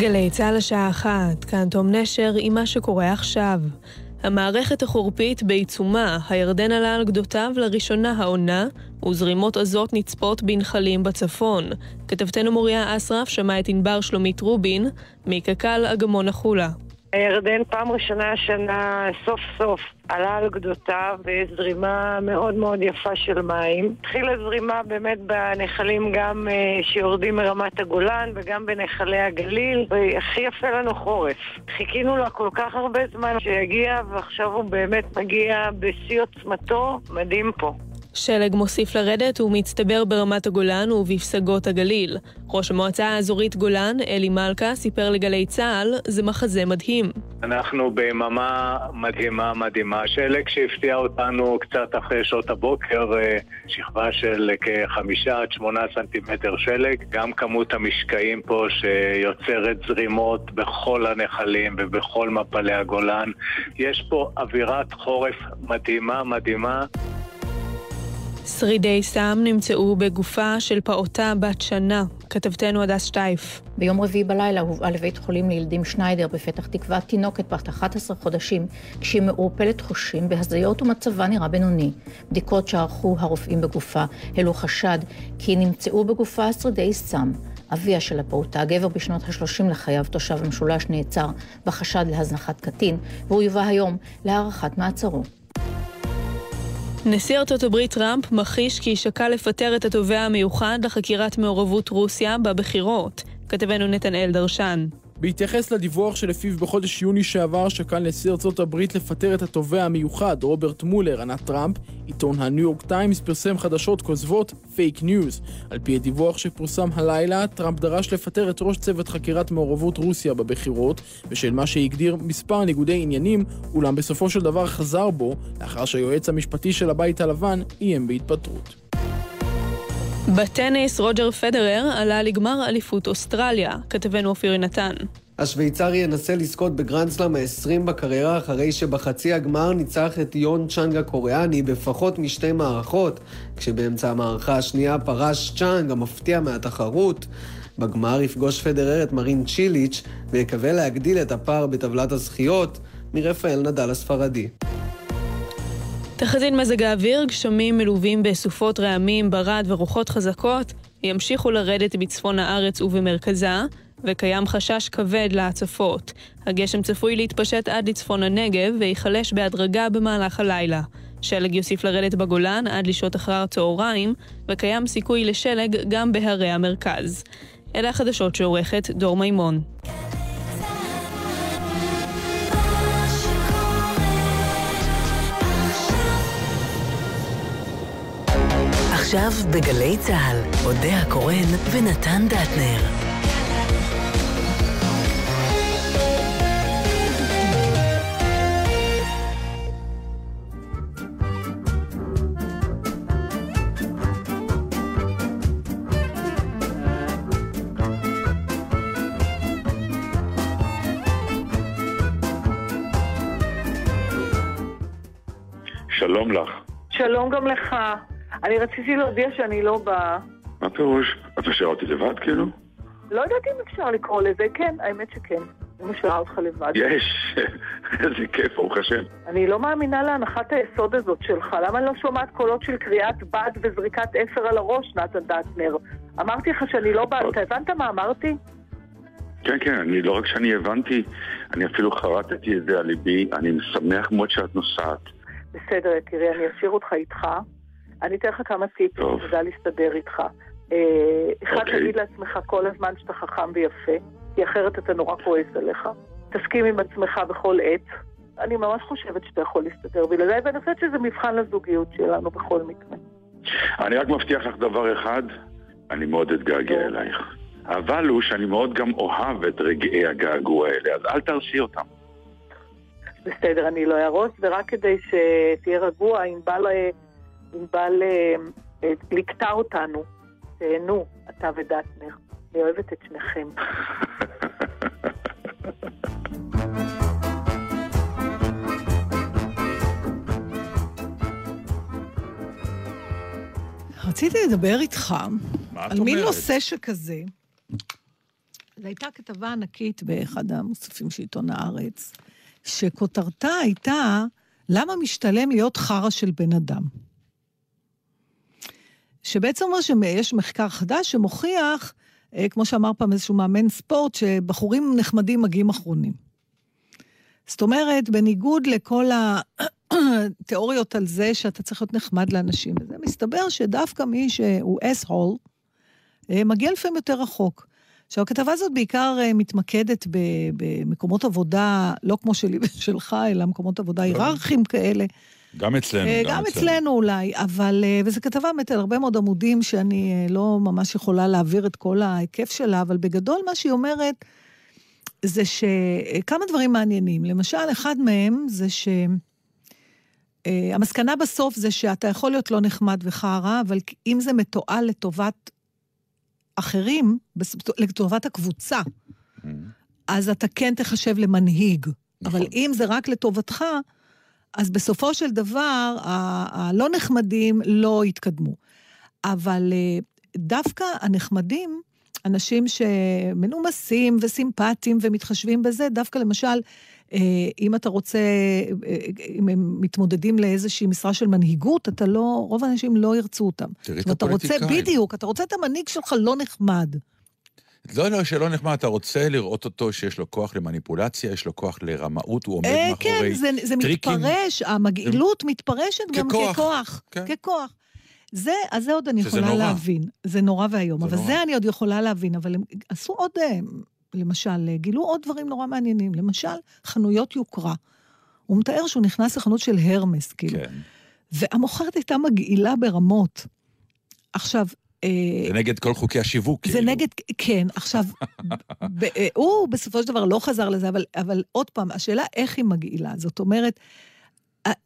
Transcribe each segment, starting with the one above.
גלי צה"ל השעה אחת, כאן תום נשר עם מה שקורה עכשיו. המערכת החורפית בעיצומה, הירדן עלה על גדותיו לראשונה העונה, וזרימות עזות נצפות בנחלים בצפון. כתבתנו מוריה אסרף שמעה את ענבר שלומית רובין, מקק"ל אגמון החולה. הירדן פעם ראשונה השנה סוף סוף עלה על גדותיו בזרימה מאוד מאוד יפה של מים. התחילה זרימה באמת בנחלים גם uh, שיורדים מרמת הגולן וגם בנחלי הגליל, והכי יפה לנו חורף. חיכינו לה כל כך הרבה זמן שיגיע, ועכשיו הוא באמת מגיע בשיא עוצמתו, מדהים פה. שלג מוסיף לרדת ומצטבר ברמת הגולן ובפסגות הגליל. ראש המועצה האזורית גולן, אלי מלכה, סיפר לגלי צה"ל, זה מחזה מדהים. אנחנו ביממה מדהימה מדהימה. שלג שהפתיע אותנו קצת אחרי שעות הבוקר, אה, שכבה של כחמישה עד שמונה סנטימטר שלג. גם כמות המשקעים פה שיוצרת זרימות בכל הנחלים ובכל מפלי הגולן. יש פה אווירת חורף מדהימה מדהימה. שרידי סם נמצאו בגופה של פעוטה בת שנה. כתבתנו הדס שטייף. ביום רביעי בלילה הובאה לבית חולים לילדים שניידר בפתח תקווה תינוקת בת 11 חודשים, כשהיא מעורפלת חושים בהזיות ומצבה נראה בינוני. בדיקות שערכו הרופאים בגופה העלו חשד כי נמצאו בגופה שרידי סם. אביה של הפעוטה, גבר בשנות ה-30 לחייו, תושב המשולש, נעצר בחשד להזנחת קטין, והוא יובא היום להארכת מעצרו. נשיא ארצות הברית טראמפ מכחיש כי שקל לפטר את התובע המיוחד לחקירת מעורבות רוסיה בבחירות. כתבנו נתנאל דרשן. בהתייחס לדיווח שלפיו בחודש יוני שעבר שקל נשיא ארצות הברית לפטר את התובע המיוחד רוברט מולר, ענה טראמפ, עיתון הניו יורק טיימס פרסם חדשות כוזבות fake news. על פי הדיווח שפורסם הלילה, טראמפ דרש לפטר את ראש צוות חקירת מעורבות רוסיה בבחירות, בשל מה שהגדיר מספר ניגודי עניינים, אולם בסופו של דבר חזר בו, לאחר שהיועץ המשפטי של הבית הלבן איים בהתפטרות. בטניס רוג'ר פדרר עלה לגמר אליפות אוסטרליה, כתבנו אופיר נתן. השוויצרי ינסה לזכות בגרנדסלאם ה-20 בקריירה אחרי שבחצי הגמר ניצח את יון צ'אנג הקוריאני בפחות משתי מערכות, כשבאמצע המערכה השנייה פרש צ'אנג המפתיע מהתחרות. בגמר יפגוש פדרר את מרין צ'יליץ' ויקווה להגדיל את הפער בטבלת הזכיות מרפאל נדל הספרדי. תחזית מזג האוויר, גשמים מלווים בסופות רעמים, ברד ורוחות חזקות, ימשיכו לרדת בצפון הארץ ובמרכזה, וקיים חשש כבד להצפות. הגשם צפוי להתפשט עד לצפון הנגב, וייחלש בהדרגה במהלך הלילה. שלג יוסיף לרדת בגולן עד לשעות אחר הצהריים, וקיים סיכוי לשלג גם בהרי המרכז. אלה החדשות שעורכת דור מימון. עכשיו בגלי צה"ל, אודה הקורן ונתן דטנר. שלום לך. שלום גם לך. אני רציתי להודיע שאני לא באה. מה פירוש? את משאירה אותי לבד כאילו? לא יודעת אם אפשר לקרוא לזה, כן, האמת שכן. אני משאירה אותך לבד. יש, איזה כיף, ברוך השם. אני לא מאמינה להנחת היסוד הזאת שלך. למה אני לא שומעת קולות של קריאת בד וזריקת אפר על הראש, נתן דטנר? אמרתי לך שאני לא באה, אתה הבנת מה אמרתי? כן, כן, אני לא רק שאני הבנתי, אני אפילו חרטתי את זה על ליבי, אני שמח מאוד שאת נוסעת. בסדר, יקירי, אני אשאיר אותך איתך. אני אתן לך כמה טיפים, טוב. תדע להסתדר איתך. אה, אחד, אוקיי. תגיד לעצמך כל הזמן שאתה חכם ויפה, כי אחרת אתה נורא כועס עליך. תסכים עם עצמך בכל עת. אני ממש חושבת שאתה יכול להסתדר בלעדיי, ואני חושבת שזה מבחן לזוגיות שלנו בכל מקרה. אני רק מבטיח לך דבר אחד, אני מאוד אתגעגע. אלייך. אבל הוא שאני מאוד גם אוהב את רגעי הגעגוע האלה, אז אל תרשי אותם. בסדר, אני לא אהרוס, ורק כדי שתהיה רגוע, ענבל אה, ענבל, אה, אה, לקטע אותנו. תהנו, אתה ודטנר. אני אוהבת את שניכם. רציתי לדבר איתך על מין? נושא שכזה, זו הייתה כתבה ענקית באחד המוספים של עיתון הארץ, שכותרתה הייתה, למה משתלם להיות חרא של בן אדם? שבעצם אומר שיש מחקר חדש שמוכיח, אה, כמו שאמר פעם איזשהו מאמן ספורט, שבחורים נחמדים מגיעים אחרונים. זאת אומרת, בניגוד לכל התיאוריות על זה שאתה צריך להיות נחמד לאנשים, וזה מסתבר שדווקא מי שהוא אס-הול, אה, מגיע לפעמים יותר רחוק. עכשיו, הכתבה הזאת בעיקר אה, מתמקדת במקומות עבודה, לא כמו שלי ושלך, אלא מקומות עבודה היררכיים כאלה. גם אצלנו. אה, גם, גם אצלנו. אצלנו אולי, אבל, וזו כתבה באמת על הרבה מאוד עמודים שאני לא ממש יכולה להעביר את כל ההיקף שלה, אבל בגדול מה שהיא אומרת זה שכמה דברים מעניינים. למשל, אחד מהם זה ש... המסקנה בסוף זה שאתה יכול להיות לא נחמד וחרא, אבל אם זה מתועל לטובת אחרים, לטובת הקבוצה, mm-hmm. אז אתה כן תחשב למנהיג. נכון. אבל אם זה רק לטובתך, אז בסופו של דבר, הלא נחמדים לא יתקדמו. אבל אה, דווקא הנחמדים, אנשים שמנומסים וסימפטיים ומתחשבים בזה, דווקא למשל, אה, אם אתה רוצה, אה, אם הם מתמודדים לאיזושהי משרה של מנהיגות, אתה לא, רוב האנשים לא ירצו אותם. תראי את הפוליטיקאים. בדיוק, אתה רוצה את המנהיג שלך לא נחמד. לא, לא, שלא נחמד, אתה רוצה לראות אותו שיש לו כוח למניפולציה, יש לו כוח לרמאות, הוא עומד אה, מאחורי כן, זה, זה טריקים. מתפרש, המגעילות מתפרשת גם ככוח. ככוח, כן. ככוח. זה, אז זה עוד אני יכולה נורא. להבין. זה נורא ואיום, אבל נורא. זה אני עוד יכולה להבין, אבל הם עשו עוד למשל, גילו עוד דברים נורא מעניינים. למשל, חנויות יוקרה. הוא מתאר שהוא נכנס לחנות של הרמס, כאילו. כן. והמוכרת הייתה מגעילה ברמות. עכשיו... אה, זה נגד כל חוקי השיווק, כאילו. זה נגד, כן. עכשיו, ב, אה, הוא בסופו של דבר לא חזר לזה, אבל, אבל עוד פעם, השאלה איך היא מגעילה. זאת אומרת,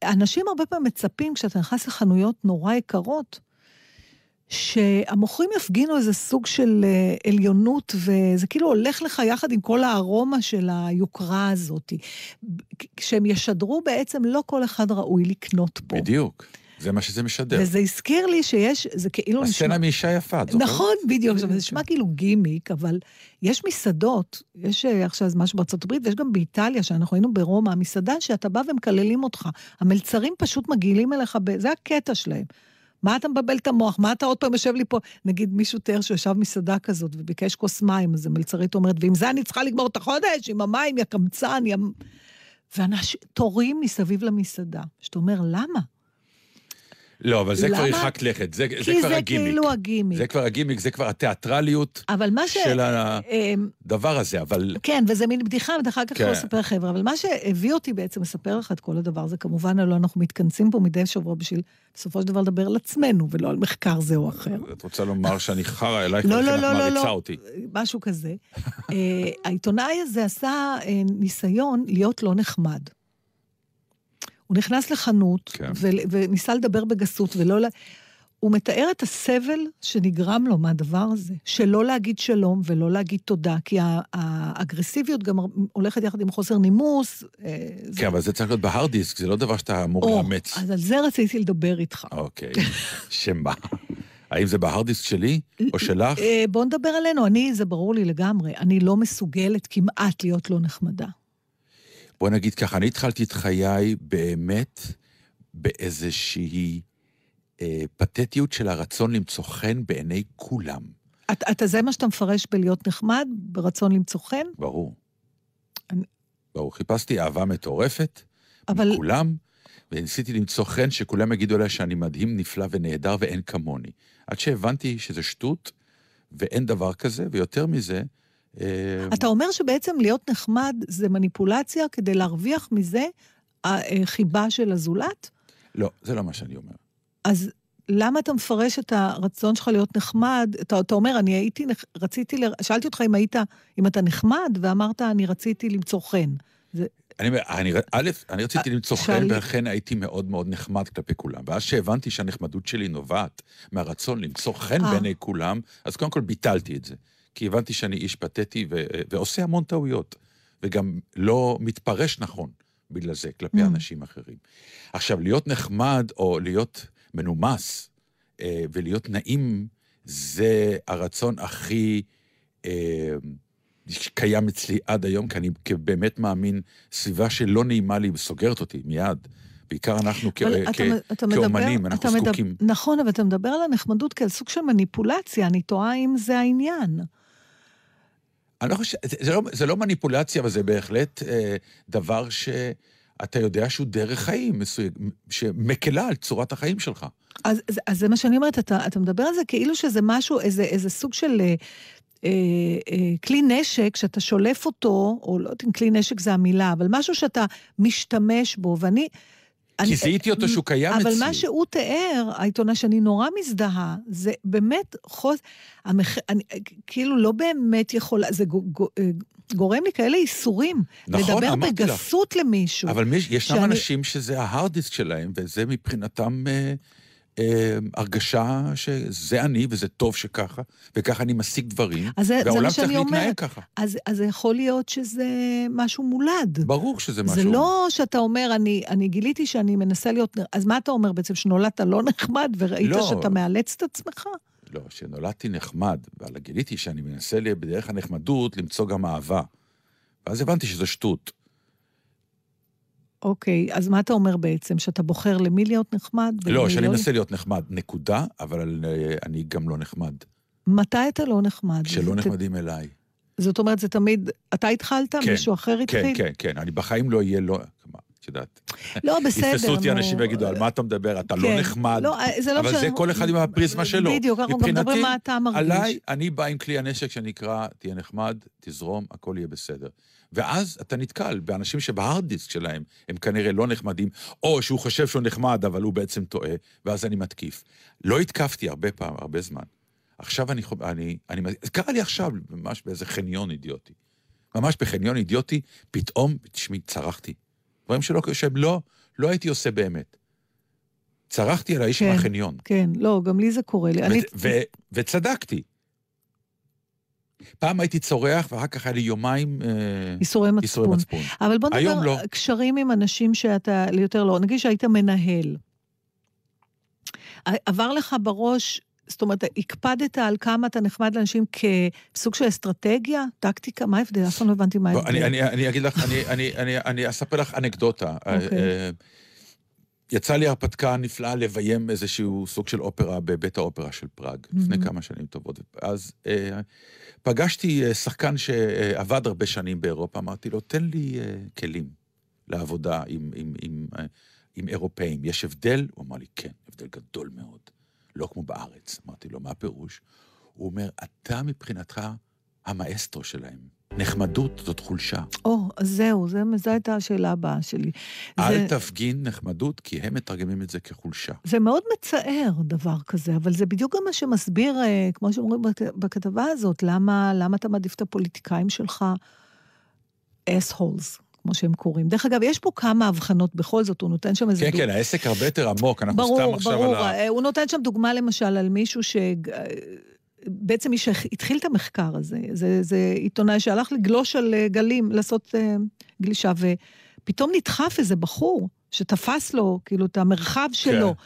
אנשים הרבה פעמים מצפים, כשאתה נכנס לחנויות נורא יקרות, שהמוכרים יפגינו איזה סוג של אה, עליונות, וזה כאילו הולך לך יחד עם כל הארומה של היוקרה הזאת. כשהם ישדרו בעצם, לא כל אחד ראוי לקנות פה. בדיוק. זה מה שזה משדר. וזה הזכיר לי שיש, זה כאילו נשמע... הסצנה מאישה יפה, את זוכרת? נכון, בדיוק. זה נשמע כאילו גימיק, אבל יש מסעדות, יש אה, עכשיו משהו בארצות הברית, ויש גם באיטליה, שאנחנו היינו ברומא, מסעדה שאתה בא ומקללים אותך. המלצרים פשוט מגעילים אליך, ב... זה הקטע שלהם. מה אתה מבלבל את המוח? מה אתה עוד פעם יושב לי פה? נגיד מישהו תיאר שישב מסעדה כזאת וביקש כוס מים, אז המלצרית אומרת, ועם זה אני צריכה לגמור את החודש, עם המים, יא קמצן, יא... ואנשים, תורים מסביב למסעדה. שאתה אומר, למה? לא, אבל זה למה? כבר הרחק לכת, זה, זה כבר זה הגימיק. כי זה כאילו הגימיק. זה כבר הגימיק, זה כבר התיאטרליות ש... של אמ, הדבר הזה, אבל... כן, וזה מין בדיחה, ואחר כך כן. לא אספר חבר'ה, אבל מה שהביא אותי בעצם לספר לך את כל הדבר הזה, כמובן, הלוא אנחנו מתכנסים פה מדי שבוע בשביל בסופו של דבר לדבר על עצמנו, ולא על מחקר זה או אחר. את רוצה לומר שאני חרא אלייך, לא, לא, לא, לא, לא, אותי. משהו כזה. אה, העיתונאי הזה עשה אה, ניסיון להיות לא נחמד. הוא נכנס לחנות, כן. ו- וניסה לדבר בגסות, ולא... לה... הוא מתאר את הסבל שנגרם לו מהדבר הזה, שלא להגיד שלום ולא להגיד תודה, כי האגרסיביות גם הולכת יחד עם חוסר נימוס. אה, כן, זה... אבל זה צריך להיות בהארד דיסק, זה לא דבר שאתה אמור לאמץ. אז על זה רציתי לדבר איתך. אוקיי, שמה? האם זה בהארד דיסק שלי או שלך? אה, בוא נדבר עלינו, אני, זה ברור לי לגמרי, אני לא מסוגלת כמעט להיות לא נחמדה. בוא נגיד ככה, אני התחלתי את חיי באמת באיזושהי אה, פתטיות של הרצון למצוא חן בעיני כולם. אתה, אתה זה מה שאתה מפרש בלהיות נחמד, ברצון למצוא חן? ברור. אני... ברור. חיפשתי אהבה מטורפת אבל... מכולם, וניסיתי למצוא חן שכולם יגידו עליה שאני מדהים, נפלא ונהדר ואין כמוני. עד שהבנתי שזה שטות ואין דבר כזה, ויותר מזה, אתה אומר שבעצם להיות נחמד זה מניפולציה כדי להרוויח מזה החיבה של הזולת? לא, זה לא מה שאני אומר. אז למה אתה מפרש את הרצון שלך להיות נחמד? אתה, אתה אומר, אני הייתי, רציתי, שאלתי אותך אם היית, אם אתה נחמד, ואמרת, אני רציתי למצוא חן. זה... אני אומר, אני, א', אני רציתי אה, למצוא חן, ולכן הייתי מאוד מאוד נחמד כלפי כולם. ואז שהבנתי שהנחמדות שלי נובעת מהרצון למצוא חן אה. בעיני כולם, אז קודם כל ביטלתי את זה. כי הבנתי שאני איש פתטי ו- ועושה המון טעויות, וגם לא מתפרש נכון בגלל זה כלפי mm. אנשים אחרים. עכשיו, להיות נחמד או להיות מנומס אה, ולהיות נעים, זה הרצון הכי אה, קיים אצלי עד היום, כי אני באמת מאמין, סביבה שלא נעימה לי וסוגרת אותי מיד. בעיקר אנחנו כ- כ- אתה כאומנים, מדבר, אנחנו זקוקים. מדבר, נכון, אבל אתה מדבר על הנחמדות כעל סוג של מניפולציה, אני תוהה אם זה העניין. אני לא חושב, זה, זה, לא, זה לא מניפולציה, אבל זה בהחלט אה, דבר שאתה יודע שהוא דרך חיים, מסויג, שמקלה על צורת החיים שלך. אז, אז, אז זה מה שאני אומרת, אתה, אתה מדבר על זה כאילו שזה משהו, איזה, איזה סוג של... אה, אה, אה, כלי נשק, שאתה שולף אותו, או לא יודעת אם כלי נשק זה המילה, אבל משהו שאתה משתמש בו, ואני... כי זיהיתי אותו שהוא קיים אבל אצלי. אבל מה שהוא תיאר, העיתונאי שאני נורא מזדהה, זה באמת חוז... המח... אני, כאילו לא באמת יכולה, זה אה, גורם לי כאלה איסורים. נכון, לדבר בגסות לך. למישהו. אבל מי, ישנם שאני... אנשים שזה ההארד דיסק שלהם, וזה מבחינתם... אה, אה, הרגשה שזה אני וזה טוב שככה, וככה אני משיג דברים, זה, והעולם זה צריך להתנהג ככה. אז, אז זה יכול להיות שזה משהו מולד. ברור שזה משהו. זה לא שאתה אומר, אני, אני גיליתי שאני מנסה להיות... אז מה אתה אומר בעצם, שנולדת לא נחמד וראית לא. שאתה מאלץ את עצמך? לא, שנולדתי נחמד, אבל גיליתי שאני מנסה בדרך הנחמדות למצוא גם אהבה. ואז הבנתי שזו שטות. אוקיי, אז מה אתה אומר בעצם? שאתה בוחר למי להיות נחמד? לא, שאני לא מנסה להיות נחמד, נקודה, אבל אה, אני גם לא נחמד. מתי אתה לא נחמד? כשלא נחמדים אליי. זאת אומרת, זה תמיד... אתה התחלת? כן, מישהו אחר התחיל? כן, כן, כן. אני בחיים לא אהיה לא... את יודעת. לא, בסדר. יתפסו אותי אנשים ויגידו, על מה אתה מדבר? אתה לא כן, נחמד. לא, זה לא אבל זה כל אחד עם הפריזמה שלו. בדיוק, אנחנו גם מדברים מה אתה מרגיש. עליי, אני בא עם כלי הנשק שנקרא, תהיה נחמד, תזרום, הכל יהיה בסדר. ואז אתה נתקל באנשים שבהארד דיסק שלהם הם כנראה לא נחמדים, או שהוא חושב שהוא נחמד, אבל הוא בעצם טועה, ואז אני מתקיף. לא התקפתי הרבה פעם, הרבה זמן. עכשיו אני, אני, אני, קרה לי עכשיו, ממש באיזה חניון אידיוטי. ממש בחניון אידיוטי, פתאום, תשמעי, צרחתי. דברים שלא, שהם לא, לא הייתי עושה באמת. צרחתי על האיש כן, מהחניון. כן, לא, גם לי זה קורה לי. ו- אני... ו- וצדקתי. פעם הייתי צורח, ואחר כך היה לי יומיים... איסורי מצפון. איסורי מצפון. אבל בוא נדבר לא. קשרים עם אנשים שאתה יותר לא... נגיד שהיית מנהל. עבר לך בראש, זאת אומרת, הקפדת על כמה אתה נחמד לאנשים כסוג של אסטרטגיה, טקטיקה? מה ההבדל? אף פעם לא הבנתי מה ההבדל. אני, אני, אני אגיד לך, אני, אני, אני, אני אספר לך אנקדוטה. Okay. יצא לי הרפתקה נפלאה לביים איזשהו סוג של אופרה בבית האופרה של פראג, mm-hmm. לפני כמה שנים טובות. אז אה, פגשתי אה, שחקן שעבד הרבה שנים באירופה, אמרתי לו, תן לי אה, כלים לעבודה עם, עם, עם, אה, עם אירופאים. יש הבדל? הוא אמר לי, כן, הבדל גדול מאוד. לא כמו בארץ. אמרתי לו, מה הפירוש? הוא אומר, אתה מבחינתך המאסטרו שלהם. נחמדות זאת חולשה. או, אז זהו, זה, זו הייתה השאלה הבאה שלי. אל זה... תפגין נחמדות, כי הם מתרגמים את זה כחולשה. זה מאוד מצער, דבר כזה, אבל זה בדיוק גם מה שמסביר, אה, כמו שאומרים בכתבה הזאת, למה, למה אתה מעדיף את הפוליטיקאים שלך assholes. כמו שהם קוראים. דרך אגב, יש פה כמה הבחנות בכל זאת, הוא נותן שם איזה... כן, דוג... כן, העסק הרבה יותר עמוק, אנחנו ברור, סתם עכשיו ברור. על ה... ברור, הוא נותן שם דוגמה למשל על מישהו ש... בעצם מי שהתחיל את המחקר הזה, זה, זה עיתונאי שהלך לגלוש על אה, גלים, לעשות uh, גלישה, ופתאום נדחף איזה בחור שתפס לו, כאילו, את המרחב שלו. כן.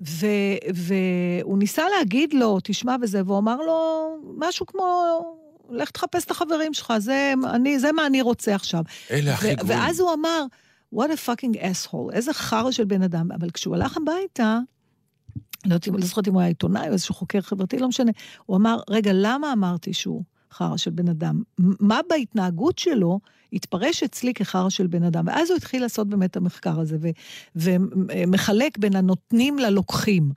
ו- והוא ניסה להגיד לו, תשמע וזה, והוא אמר לו משהו כמו, לך תחפש את החברים שלך, זה, אני, זה מה אני רוצה עכשיו. אלה הכי גרועים. ואז הוא אמר, what a fucking asshole, איזה חרא של בן אדם. אבל כשהוא הלך הביתה, לא, לא זוכרת אם הוא היה עיתונאי או איזשהו חוקר חברתי, לא משנה. הוא אמר, רגע, למה אמרתי שהוא חרא של בן אדם? מה בהתנהגות שלו התפרש אצלי כחרא של בן אדם? ואז הוא התחיל לעשות באמת את המחקר הזה, ומחלק בין הנותנים ללוקחים.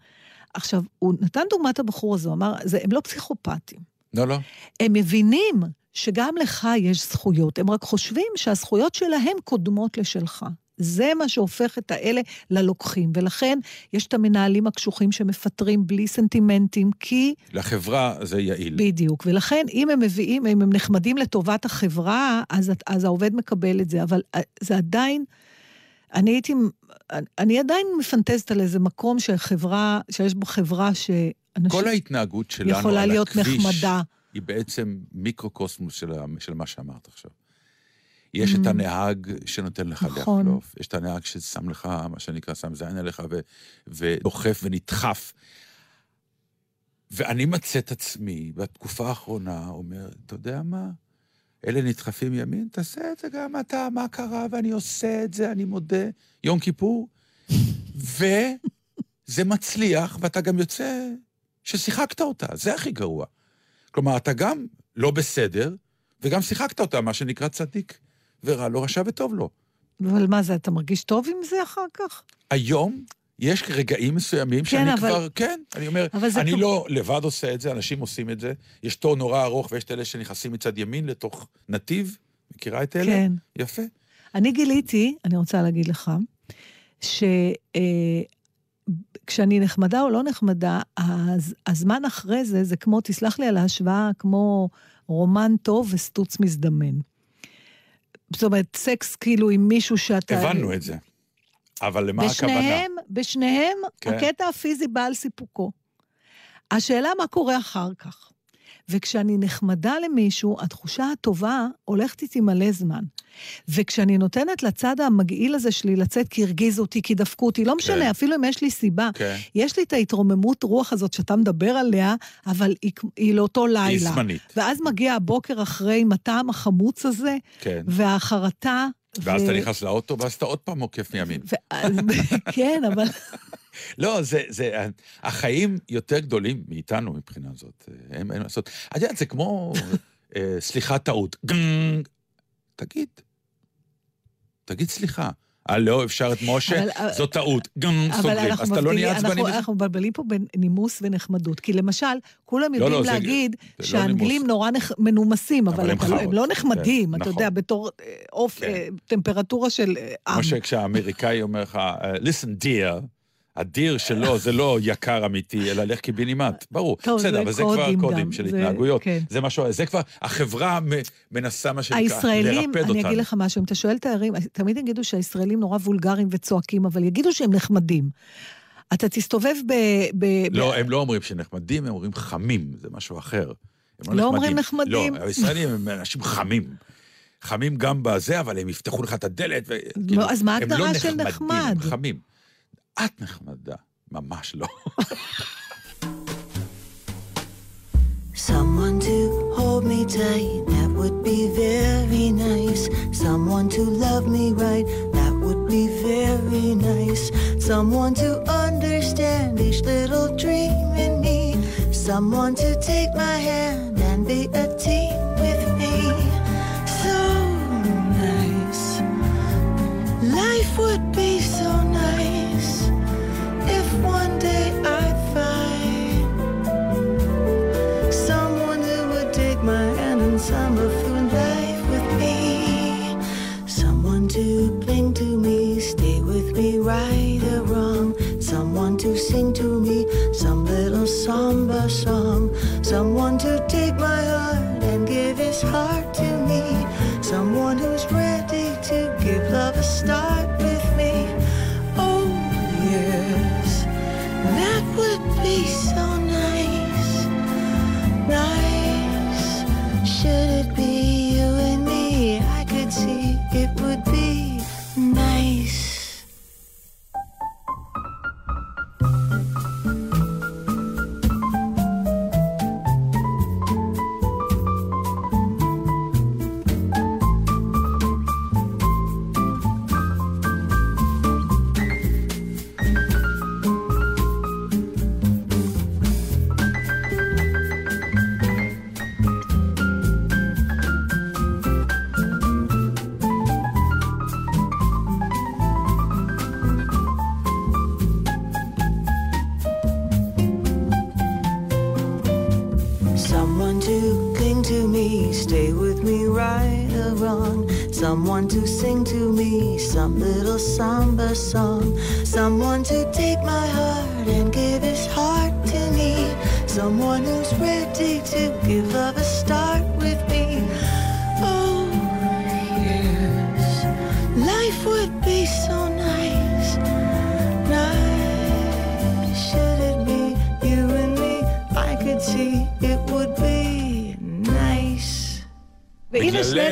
עכשיו, הוא נתן דוגמת הבחור הזה, הוא אמר, זה, הם לא פסיכופטים. לא, לא. הם מבינים שגם לך יש זכויות, הם רק חושבים שהזכויות שלהם קודמות לשלך. זה מה שהופך את האלה ללוקחים, ולכן יש את המנהלים הקשוחים שמפטרים בלי סנטימנטים, כי... לחברה זה יעיל. בדיוק, ולכן אם הם מביאים, אם הם נחמדים לטובת החברה, אז, אז העובד מקבל את זה, אבל אה, זה עדיין... אני הייתי, אני עדיין מפנטזת על איזה מקום שחברה, שיש בו חברה שאנשים... כל ההתנהגות שלנו יכולה להיות הכביש, נחמדה. היא בעצם מיקרוקוסמוס של, של מה שאמרת עכשיו. יש את mm. הנהג שנותן לך נכון. לחלוף, יש את הנהג ששם לך, מה שנקרא, שם זין עליך ו, ודוחף ונדחף. ואני מצא את עצמי בתקופה האחרונה אומר, אתה יודע מה? אלה נדחפים ימין, תעשה את זה גם אתה, מה קרה, ואני עושה את זה, אני מודה. יום כיפור, וזה מצליח, ואתה גם יוצא ששיחקת אותה, זה הכי גרוע. כלומר, אתה גם לא בסדר, וגם שיחקת אותה, מה שנקרא צדיק ורע לו, רשע וטוב לו. אבל מה זה, אתה מרגיש טוב עם זה אחר כך? היום יש רגעים מסוימים כן, שאני אבל- כבר, כן, אני אומר, אני כמו- לא לבד עושה את זה, אנשים עוים את זה. יש תור נורא ארוך ויש את אלה שנכנסים מצד ימין לתוך נתיב, מכירה את אלה? כן. יפה. אני גיליתי, אני רוצה להגיד לך, שכשאני נחמדה או לא נחמדה, הז, הזמן אחרי זה, זה כמו, תסלח לי על ההשוואה, כמו רומן טוב וסטוץ מזדמן. זאת אומרת, סקס כאילו עם מישהו שאתה... הבנו את זה. אבל למה הכוונה? בשניהם, בשניהם, כן. הקטע הפיזי בא על סיפוקו. השאלה מה קורה אחר כך. וכשאני נחמדה למישהו, התחושה הטובה הולכת איתי מלא זמן. וכשאני נותנת לצד המגעיל הזה שלי לצאת כי הרגיזו אותי, כי דפקו אותי, לא משנה, כן. אפילו אם יש לי סיבה. כן. יש לי את ההתרוממות רוח הזאת שאתה מדבר עליה, אבל היא, היא לאותו לילה. היא זמנית. ואז מגיע הבוקר אחרי עם הטעם החמוץ הזה, כן. והחרטה. ואז ו- אתה נכנס לאוטו, ואז אתה עוד פעם עוקף מימין. ואז- כן, אבל... לא, זה, זה, החיים יותר גדולים מאיתנו מבחינה זאת. אין אין מה לעשות. את יודעת, זה כמו, אה, סליחה, טעות. גנג. תגיד. תגיד סליחה. אה, לא, אפשר את משה, אבל- זו טעות. אבל סוגרים. אז אתה לא נהיה עצבני אנחנו- מבלבלים פה בין נימוס ונחמדות. כי למשל, כולם לא, יודעים לא, זה- להגיד זה לא שהאנגלים נימוס. נורא נח- מנומסים, אבל אבל הם לא- הם. לא נחמדים, כן, אתה נכון. יודע, בתור אה, עוף, כן. אה, טמפרטורה של אה, עם. כמו שכשהאמריקאי אומר לך, אה, listen dear, הדיר שלו זה לא יקר אמיתי, אלא לך קיבינימט. ברור. טוב, בסדר, זה אבל זה כבר קודים של זה- התנהגויות. כן. זה משהו, זה כבר, החברה מנסה, מה שנקרא, הישראלים, לרפד אני אותנו. אגיד לך משהו, אם אתה שואל תיירים, תמיד יגידו שהישראלים נורא וולגריים וצועקים, אבל יגידו שהם נחמדים. אתה תסתובב ב... ב- לא, ב- הם לא אומרים שנחמדים, הם אומרים חמים, זה משהו אחר. הם לא אומרים נחמדים? לא, הישראלים הם אנשים חמים. חמים גם בזה, אבל הם יפתחו לך את הדלת, ו... כאילו, אז מה הם לא ההגדרה של נחמדים, נחמד? הם חמים. את נחמדה, ממש לא. Someone to hold me tight, that would be very nice. Someone to love me right, that would be very nice. Someone to understand each little dream in me. Someone to take my hand and be a team with me. So nice. Life would right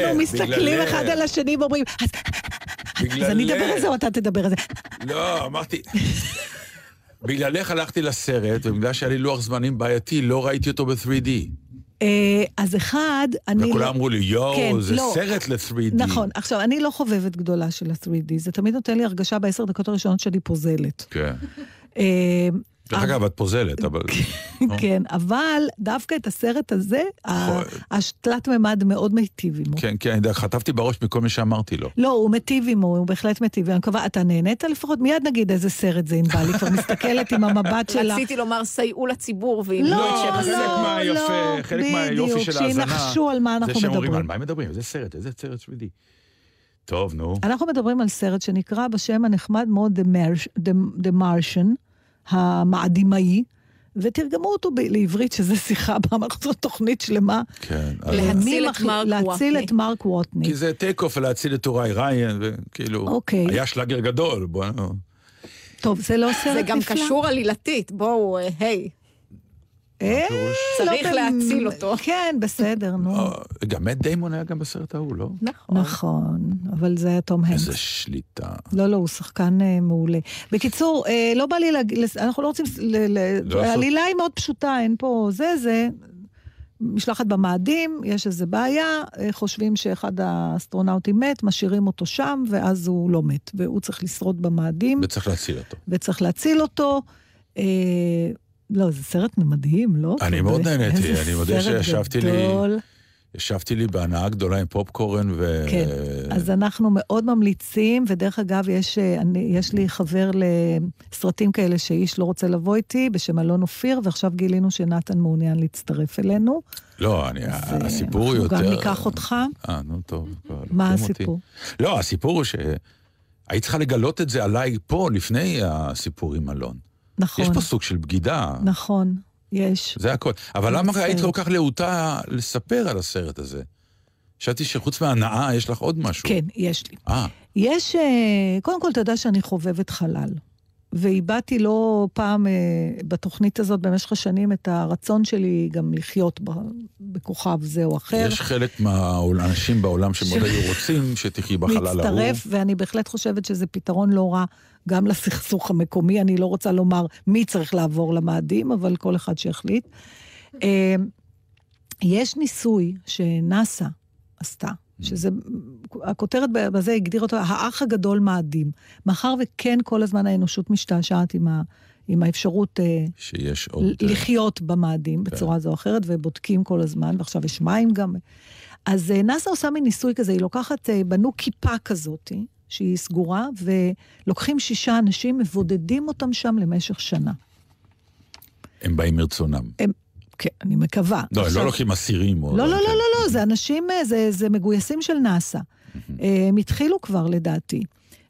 שנינו מסתכלים. אחד על השני ואומרים, אז אני אדבר על זה או אתה תדבר על זה? לא, אמרתי... בגללך הלכתי לסרט, ובגלל שהיה לי לוח זמנים בעייתי, לא ראיתי אותו ב-3D. אה, אז אחד, אני... וכולם לא- אמרו לי, יואו, כן, זה לא. סרט ל-3D. נכון. עכשיו, אני לא חובבת גדולה של ה-3D, זה תמיד נותן לי הרגשה בעשר דקות הראשונות שאני פוזלת. כן. אה, דרך אגב, את פוזלת, אבל... כן, אבל דווקא את הסרט הזה, ה- השתלת ממד מאוד מיטיב עמו. כן, כן, חטפתי בראש מכל מה שאמרתי לו. לא, הוא מיטיב עמו, הוא בהחלט מיטיב. אני מקווה, אתה נהנית לפחות? מיד נגיד איזה סרט זה, ענבל. היא כבר מסתכלת עם המבט שלה. רציתי לומר, סייעו לציבור והיא לא, לא, לא, חלק מהיופי בדיוק, של ההאזנה. שינחשו על מה אנחנו זה שהם אומרים, מדברים. על מה הם מדברים? איזה סרט, איזה סרט 3D. טוב, נו. אנחנו מדברים על סרט שנקרא בשם הנחמד מאוד The Martian, המאדימאי, ותרגמו אותו ב- לעברית, שזה שיחה באמרת זו תוכנית שלמה. כן. להציל את מרק להציל ווטני. את מרק ווטני. כי זה take off להציל את טוראי ריין, וכאילו, אוקיי. היה שלאגר גדול, בוא... טוב, זה לא סרט זה נפלא. גם קשור עלילתית, בואו, אה, היי. אה, צריך לא להציל במ- אותו. כן, בסדר, נו. גם מת דיימון היה גם בסרט ההוא, לא? נכון. נכון, אבל זה היה תום הנקס. איזה שליטה. לא, לא, הוא שחקן אה, מעולה. בקיצור, אה, לא בא לי להגיד, אנחנו לא רוצים... לא העלילה היא מאוד פשוטה, אין פה זה, זה. משלחת במאדים, יש איזה בעיה, אה, חושבים שאחד האסטרונאוטים מת, משאירים אותו שם, ואז הוא לא מת, והוא צריך לשרוד במאדים, וצריך להציל אותו. וצריך להציל אותו. אה, לא, זה סרט מדהים, לא? אני מאוד נהניתי, אני מודה שישבתי לי-. ישבתי לי בהנאה גדולה עם פופקורן, ו... כן, אז אנחנו מאוד ממליצים, ודרך אגב, יש, אה, אני, יש לי חבר לסרטים כאלה שאיש לא רוצה לבוא איתי, בשם אלון אופיר, ועכשיו גילינו שנתן מעוניין להצטרף אלינו. לא, אני, הסיפור הוא יותר... אנחנו גם ניקח אותך. אה, נו, טוב. מה לוקחים אותי. הסיפור? לא, הסיפור הוא שהיית צריכה לגלות את זה עליי פה, לפני הסיפור עם אלון. נכון, יש פה סוג של בגידה, נכון, יש. זה הכל. אבל למה. היית כל כך להוטה לספר על הסרט הזה? חשבתי שחוץ מהנאה יש לך עוד משהו. כן, יש לי. אה, יש, אה, קודם כל, אתה יודע שאני חובבת חלל. והבעתי לא פעם אה, בתוכנית הזאת במשך השנים את הרצון שלי גם לחיות ב- בכוכב זה או אחר. יש חלק מהאנשים בעולם שמאוד היו רוצים שתחי בחלל ההוא. להצטרף, ואני בהחלט חושבת שזה פתרון לא רע גם לסכסוך המקומי. אני לא רוצה לומר מי צריך לעבור למאדים, אבל כל אחד שיחליט. אה, יש ניסוי שנאסא עשתה, שזה, הכותרת בזה הגדיר אותו, האח הגדול מאדים. מאחר וכן כל הזמן האנושות משתעשעת עם, ה, עם האפשרות אה, שיש עוד... ל- לחיות במאדים בצורה זו או אחרת, ובודקים כל הזמן, ועכשיו יש מים גם. אז אה, נאסא עושה מין ניסוי כזה, היא לוקחת, אה, בנו כיפה כזאת, שהיא סגורה, ולוקחים שישה אנשים, מבודדים אותם שם למשך שנה. הם באים מרצונם. הם, כן, אני מקווה. לא, הם עכשיו- לא לוקחים אסירים. לא, לא, לא, כאלה. לא, לא, זה אנשים, זה, זה מגויסים של נאסא. אה, הם התחילו כבר, לדעתי.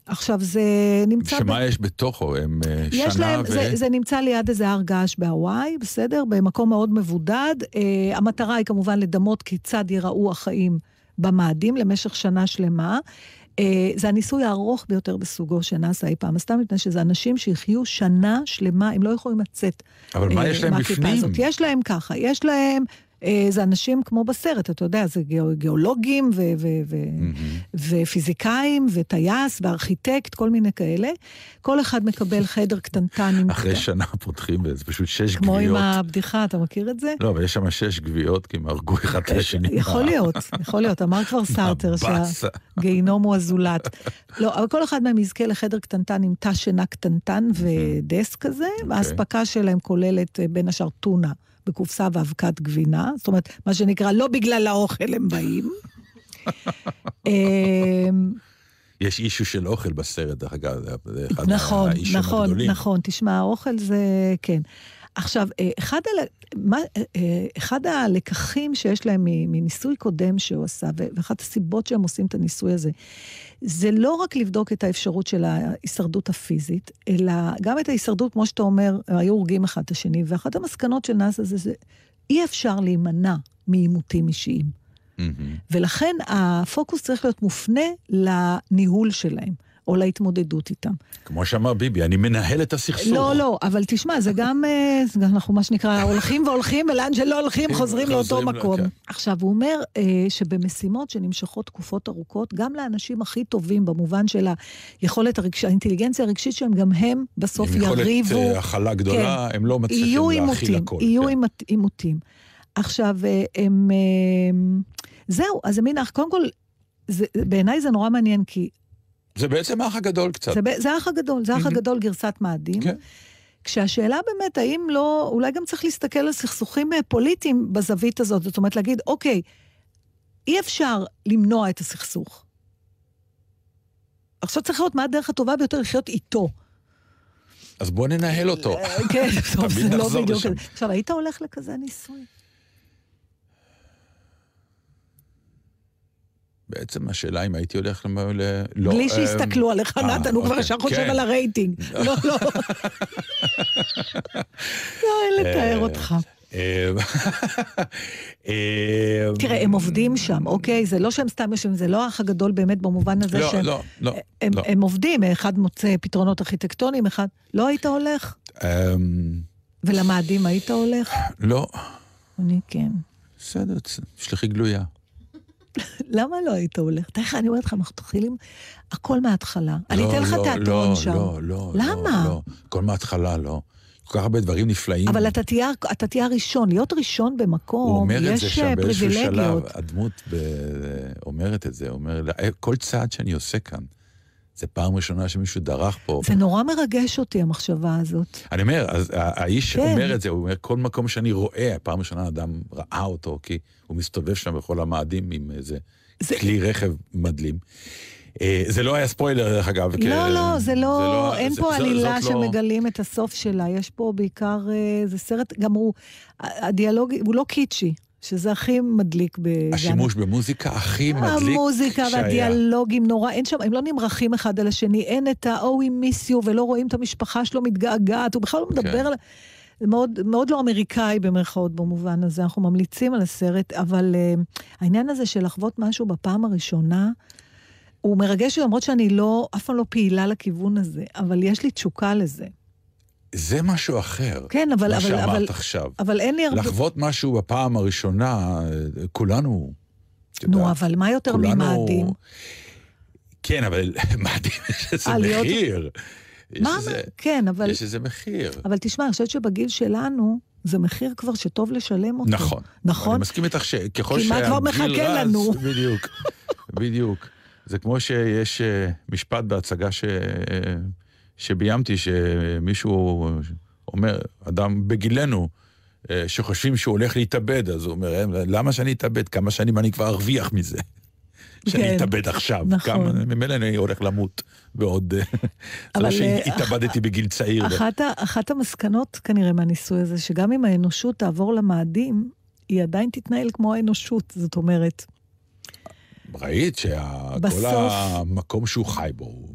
עכשיו, זה נמצא... שמה יש בתוכו? הם אה, יש שנה להם, ו... זה, זה נמצא ליד איזה הר געש בהוואי, בסדר? במקום מאוד מבודד. אה, המטרה היא כמובן לדמות כיצד ייראו החיים במאדים למשך שנה שלמה. אה, זה הניסוי הארוך ביותר בסוגו שנעשה אי פעם, סתם מפני שזה אנשים שיחיו שנה שלמה, הם לא יכולים לצאת. אבל מה אה, יש להם בפנים? הזאת. יש להם ככה, יש להם... אה, זה אנשים כמו בסרט, אתה יודע, זה גיאו, גיאולוגים ו- ו- ו- ופיזיקאים וטייס וארכיטקט, כל מיני כאלה. כל אחד מקבל חדר קטנטן עם... אחרי שנה פותחים וזה פשוט שש כמו עם גוויות. הבדיחה, אתה מכיר את זה? לא, אבל יש שם שש גוויות, כי הם הרגו אחד את השני. יכול להיות, יכול להיות. אמר כבר סארטר. שהגיהינום הוא הזולת. לא, אבל כל אחד מהם יזכה לחדר קטנטן עם תא שינה קטנטן ודסק כזה, והאספקה שלהם כוללת אה, בין השאר טונה בקופסה ואבקת גבינה. זאת אומרת, מה שנקרא, לא בגלל האוכל הם באים. אמ, יש אישו של אוכל בסרט, דרך אגב, זה- אחד נכון, מהאישים נכון, הגדולים. נכון. תשמע, האוכל זה... כן. עכשיו, אה, אחד, הל... מה, אה, אחד הלקחים שיש להם מניסוי קודם שהוא עשה, ואחת הסיבות שהם עושים את הניסוי הזה, זה לא רק לבדוק את האפשרות של ההישרדות הפיזית, אלא גם את ההישרדות, כמו שאתה אומר, היו הורגים אחד את השני, ואחת המסקנות של נאס"א זה, זה אי אפשר להימנע מעימותים אישיים. מהמם. ולכן הפוקוס צריך להיות מופנה לניהול שלהם, או להתמודדות איתם. כמו שאמר ביבי, אני מנהל את הסכסוך. לא, לא, אבל תשמע, זה גם, אה, זה גם אנחנו מה שנקרא, הולכים והולכים, ולאן שלא הולכים, חוזרים לאותו מקום. כן. עכשיו, הוא אומר אה, שבמשימות שנמשכות תקופות ארוכות, גם לאנשים הכי טובים, במובן של היכולת הרגשית, האינטליגנציה הרגשית שלהם, גם הם בסוף עם יכולת יריבו. אה, הכלה גדולה, הם לא מצליחים להכיל הכל. יהיו כן. עימות- עימותים. עכשיו, הם... זהו, אז מין אח, קודם כל, בעיניי זה נורא מעניין, כי זה בעצם האח הגדול קצת. זה, זה האח הגדול, זה האח הגדול גרסת מאדים. כן. כשהשאלה באמת, האם לא, אולי גם צריך להסתכל על סכסוכים אה, פוליטיים בזווית הזאת, זאת אומרת להגיד, אוקיי, אי אפשר למנוע את הסכסוך. עכשיו צריך לראות מה הדרך הטובה ביותר לחיות איתו. אז בוא ננהל אותו. כן, טוב, זה לא בדיוק... עכשיו, היית הולך לכזה ניסוי? בעצם השאלה אם הייתי הולך. ל... לא, בלי אמ, שיסתכלו עליך, אה, נתן, הוא כבר אוקיי, ישר חושב כן. על הרייטינג. לא, לא. לא, אין לתאר אותך. אה, אה, תראה, הם עובדים שם, אוקיי? זה לא שהם סתם יושבים, זה לא האח הגדול באמת במובן הזה לא, שהם... לא, לא, לא. הם עובדים, אחד מוצא פתרונות ארכיטקטוניים, אחד... לא היית הולך? אמ, ולמאדים היית הולך? לא, אני כן. בסדר, שלחי גלויה. למה לא היית הולך? תראה איך אני אומרת לך, אנחנו מתחילים הכל מההתחלה. אני לא, אתן לך לא, תיאטרון לא, שם. לא, לא. למה? לא, לא. הכל מההתחלה, לא. כל כך הרבה דברים נפלאים. אבל אתה תהיה, אתה תהיה הראשון. להיות ראשון הוא במקום, אומר את זה יש שם אה, באיזשהו שלב, פריבילגיות. הדמות ב... אומרת את זה, אומר, "אה, כל צעד שאני עושה כאן, זה פעם ראשונה שמישהו דרך פה. זה נורא מרגש אותי, המחשבה הזאת. אני אומר, אז האיש כן. אומר את זה, הוא אומר, כל מקום שאני רואה, פעם ראשונה אדם ראה אותו, כי הוא מסתובב שם בכל המאדים עם איזה זה- כלי רכב מדלים. אה, זה לא היה ספוילר, דרך אגב. כי- לא, לא, זה לא, אין פה עלילה לא- שמגלים את הסוף שלה, יש פה בעיקר, אה, זה סרט, גם הוא, הדיאלוג, הוא לא קיצ'י, שזה הכי מדליק בז'אנר. השימוש במוזיקה הכי מדליק המוזיקה שהיה. והדיאלוגים נורא, אין שם, הם לא נמרחים אחד על השני, אין את ה-Oh, we miss you, ולא רואים את המשפחה שלו מתגעגעת, הוא בכלל לא מדבר כן. על... זה מאוד, מאוד לא אמריקאי במרכאות במובן הזה, אנחנו ממליצים על הסרט, אבל uh, העניין הזה של לחוות משהו בפעם הראשונה, הוא מרגש למרות שאני לא, אף פעם לא פעילה לכיוון הזה, אבל יש לי תשוקה לזה. זה משהו אחר. כן, אבל... מה אבל, שאמרת אבל, עכשיו. אבל אין לי הרבה... לחוות משהו בפעם הראשונה, כולנו... נו, יודעת, אבל מה יותר כולנו- ממאדים? כן, אבל מאדים יש איזה אה, מחיר. יש מה? איזה- כן, אבל... יש איזה מחיר. אבל תשמע, אני חושבת שבגיל שלנו, זה מחיר כבר שטוב לשלם אותו. נכון. נכון? אני מסכים איתך שככל כי מה שהגיל כבר מחכה רץ, לנו? בדיוק, בדיוק. זה כמו שיש אה, משפט בהצגה ש... שביימתי, שמישהו אומר, אדם בגילנו, אה, שחושבים שהוא הולך להתאבד, אז הוא אומר, "אה, למה שאני אתאבד? כמה שנים אני כבר ארוויח מזה? שאני כן. אתאבד עכשיו. נכון. ממילא אני הולך למות בעוד... אה, זה לא שהתאבדתי בגיל צעיר. אחת, אחת המסקנות כנראה מהניסוי הזה, שגם אם האנושות תעבור למאדים, היא עדיין תתנהל כמו האנושות. זאת אומרת, ראית שכל בסוף- המקום שהוא חי בו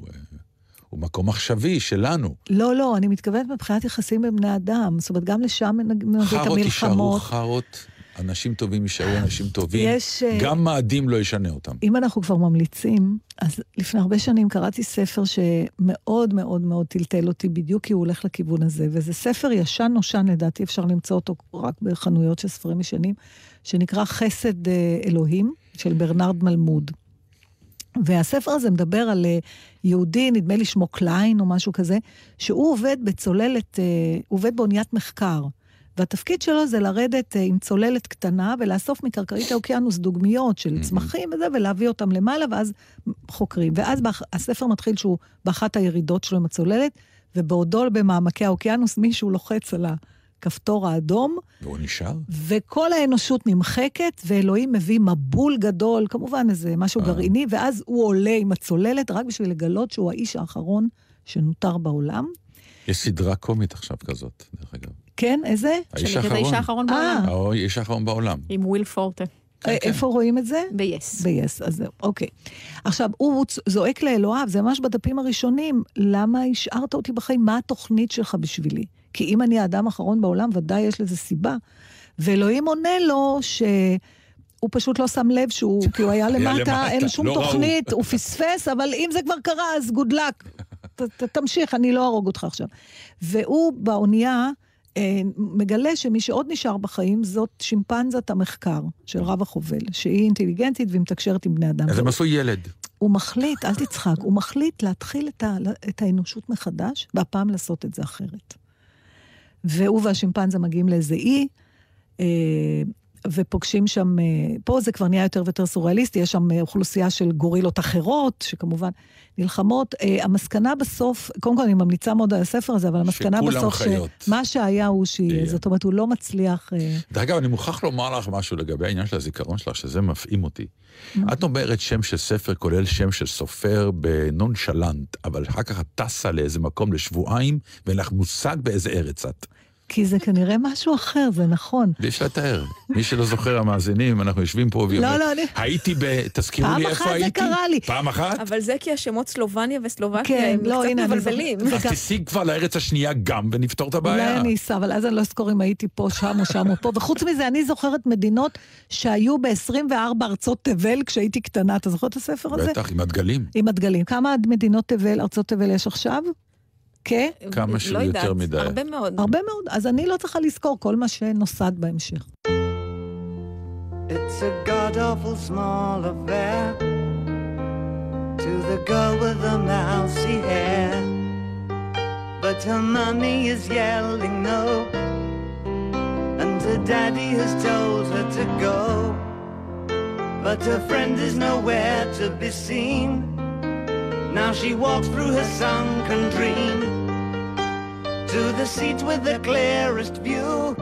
מקום עכשווי שלנו. לא, לא, אני מתכוונת מבחינת יחסים בין בני אדם. זאת אומרת, גם לשם נביא את חארות יישארו המלחמות. חארות, אנשים טובים יישארו אנשים טובים. יש, אה, גם מאדים לא ישנה אותם. אם אנחנו כבר ממליצים, אז לפני הרבה שנים קראתי ספר שמאוד מאוד מאוד טלטל אותי, בדיוק כי הוא הולך לכיוון הזה, וזה ספר ישן נושן, לדעתי אפשר למצוא אותו רק בחנויות של ספרים ישנים, שנקרא חסד אה, אלוהים, של ברנרד מלמוד. והספר הזה מדבר על אה, יהודי, נדמה לי שמו קליין או משהו כזה, שהוא עובד בצוללת, אה, הוא עובד באוניית מחקר. והתפקיד שלו זה לרדת אה, עם צוללת קטנה ולאסוף מקרקעית האוקיינוס דוגמיות של צמחים וזה, ולהביא אותם למעלה, ואז חוקרים. ואז הספר מתחיל שהוא באחת הירידות שלו עם הצוללת, ובעודו במעמקי האוקיינוס מישהו לוחץ על הכפתור האדום, והוא נשאר? וכל האנושות נמחקת, ואלוהים מביא מבול גדול, כמובן איזה משהו אה. גרעיני, ואז הוא עולה עם הצוללת רק בשביל לגלות שהוא האיש האחרון שנותר בעולם. יש סדרה קומית עכשיו כזאת, דרך אגב. כן, איזה? האיש האחרון. האיש האחרון אה. בעולם. האיש האחרון בעולם. עם וויל פורטה. אה, איפה רואים את זה? ב-yes. ב-yes, אז זהו, אוקיי. עכשיו, הוא זועק לאלוהיו, זה ממש בדפים הראשונים, למה השארת אותי בחיים? מה התוכנית שלך בשבילי? כי אם אני האדם האחרון בעולם, ודאי יש לזה סיבה. ואלוהים עונה לו ש... הוא פשוט לא שם לב שהוא, כי הוא היה למטה, אין שום לא. תוכנית, הוא פספס, אבל אם זה כבר קרה, אז גוד לק. תמשיך, אני לא אהרוג אותך עכשיו. והוא באונייה אה, מגלה שמי שעוד נשאר בחיים זאת שימפנזת המחקר של רב החובל, שהיא אינטליגנטית והיא מתקשרת עם בני אדם. אז הם עשו ילד. הוא מחליט, אל תצחק, הוא מחליט להתחיל את, ה, את האנושות מחדש, והפעם לעשות את זה אחרת. והוא והשימפנזה מגיעים לאיזה אי, אה, ופוגשים שם, אה, פה זה כבר נהיה יותר ויותר סוריאליסטי, יש שם אה, אוכלוסייה של גורילות אחרות, שכמובן נלחמות. אה, המסקנה בסוף, קודם כל אני ממליצה מאוד על הספר הזה, אבל המסקנה בסוף, חיות. שמה שהיה הוא שיהיה, זאת אומרת, הוא לא מצליח... אה, דרך אגב, אני מוכרח לומר לך משהו לגבי העניין של הזיכרון שלך, שזה מפעים אותי. את אומרת שם של ספר כולל שם של סופר בנונשלנט, אבל אחר כך את טסה לאיזה מקום לשבועיים, ואין לך מושג באיזה ארץ את. כי זה כנראה משהו אחר, זה נכון. ואי אפשר לתאר. מי שלא זוכר, המאזינים, אנחנו יושבים פה והיא לא, אומרת, לא, אני- הייתי ב... תזכירו פעם לי אחת איפה זה הייתי. קרה לי. פעם אחת? אבל זה כי השמות סלובניה וסלובקיה כן, הם לא, קצת הנה, מבלבלים. אז תשיג כבר לארץ השנייה גם, ונפתור את הבעיה. אולי אני אסע, אבל אז אני לא אזכור אם הייתי פה, שם או שם או פה. וחוץ מזה, אני זוכרת מדינות שהיו ב-24 ארצות תבל כשהייתי קטנה. אתה זוכר את הספר הזה? בטח, עם הדגלים. עם הדגלים. כמה מדינות תבל, ארצות תבל יש עכשיו? כ? כמה שהוא לא יותר יודעת, מדי. הרבה מאוד. הרבה מאוד. אז אני לא צריכה לזכור כל מה שנוסד בהמשך. It's a god awful small affair to the girl with the mousy hair. But her mommy is yelling no, and her daddy has told her to go. But her friend is nowhere to be seen. Now she walks through her sunken dream to the seat with the clearest view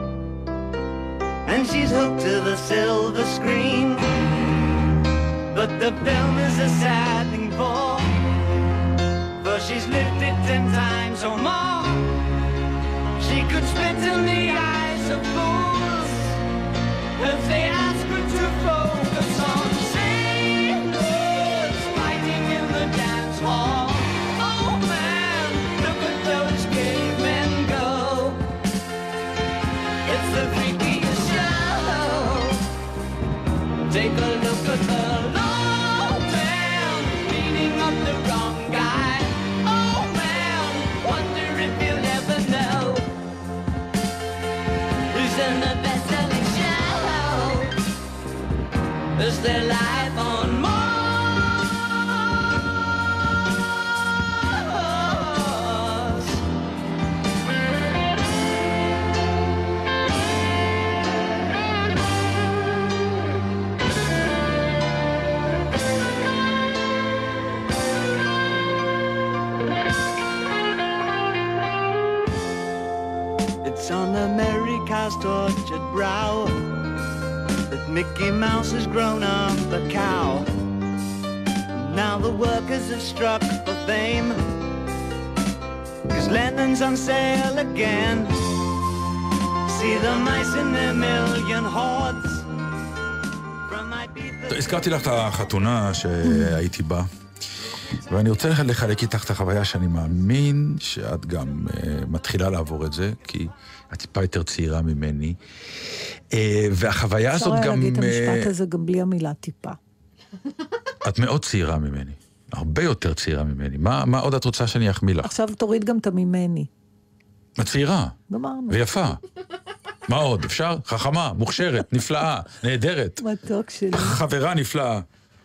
and she's hooked to the silver screen. But the film is a sad thing for, for she's lived it ten times or more. She could spit in the eyes of fools if they ask her to focus on הזכרתי לך את החתונה שהייתי בה, ואני רוצה לחלק איתך את החוויה שאני מאמין שאת גם uh, מתחילה לעבור את זה, כי את טיפה יותר צעירה ממני. Uh, והחוויה אפשר הזאת גם... להגיד את המשפט אה, הזה גם בלי המילה טיפה. את מאוד צעירה ממני, הרבה יותר צעירה ממני. מה, מה עוד את רוצה שאני אחמיא לך? עכשיו תוריד גם את הממני. את צעירה גמרנו. ויפה. מה עוד? אפשר? חכמה, מוכשרת, נפלאה, נהדרת, מתוק שלי. חברה נפלאה.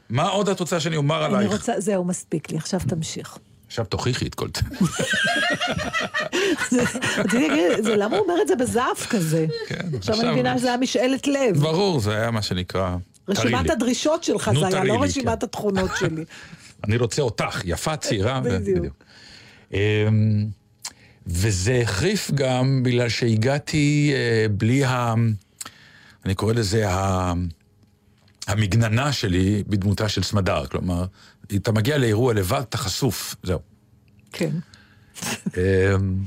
מה עוד את רוצה שאני אומר אני עלייך? רוצה, זהו, מספיק לי, עכשיו תמשיך. עכשיו תוכיחי את כל זה. זה למה הוא אומר את זה בזעף כזה? כן, עכשיו אני מבינה שזה היה משאלת לב. ברור, זה היה מה שנקרא... רשימת. הדרישות שלך זה היה, לא רשימת התכונות שלי. אני רוצה אותך, יפה, צעירה. בדיוק. וזה החריף גם בגלל שהגעתי אה, בלי ה... אני קורא לזה ה... המגננה שלי בדמותה של סמדר. כלומר, אתה מגיע לאירוע לבד, אתה חשוף, זהו. כן. אמ,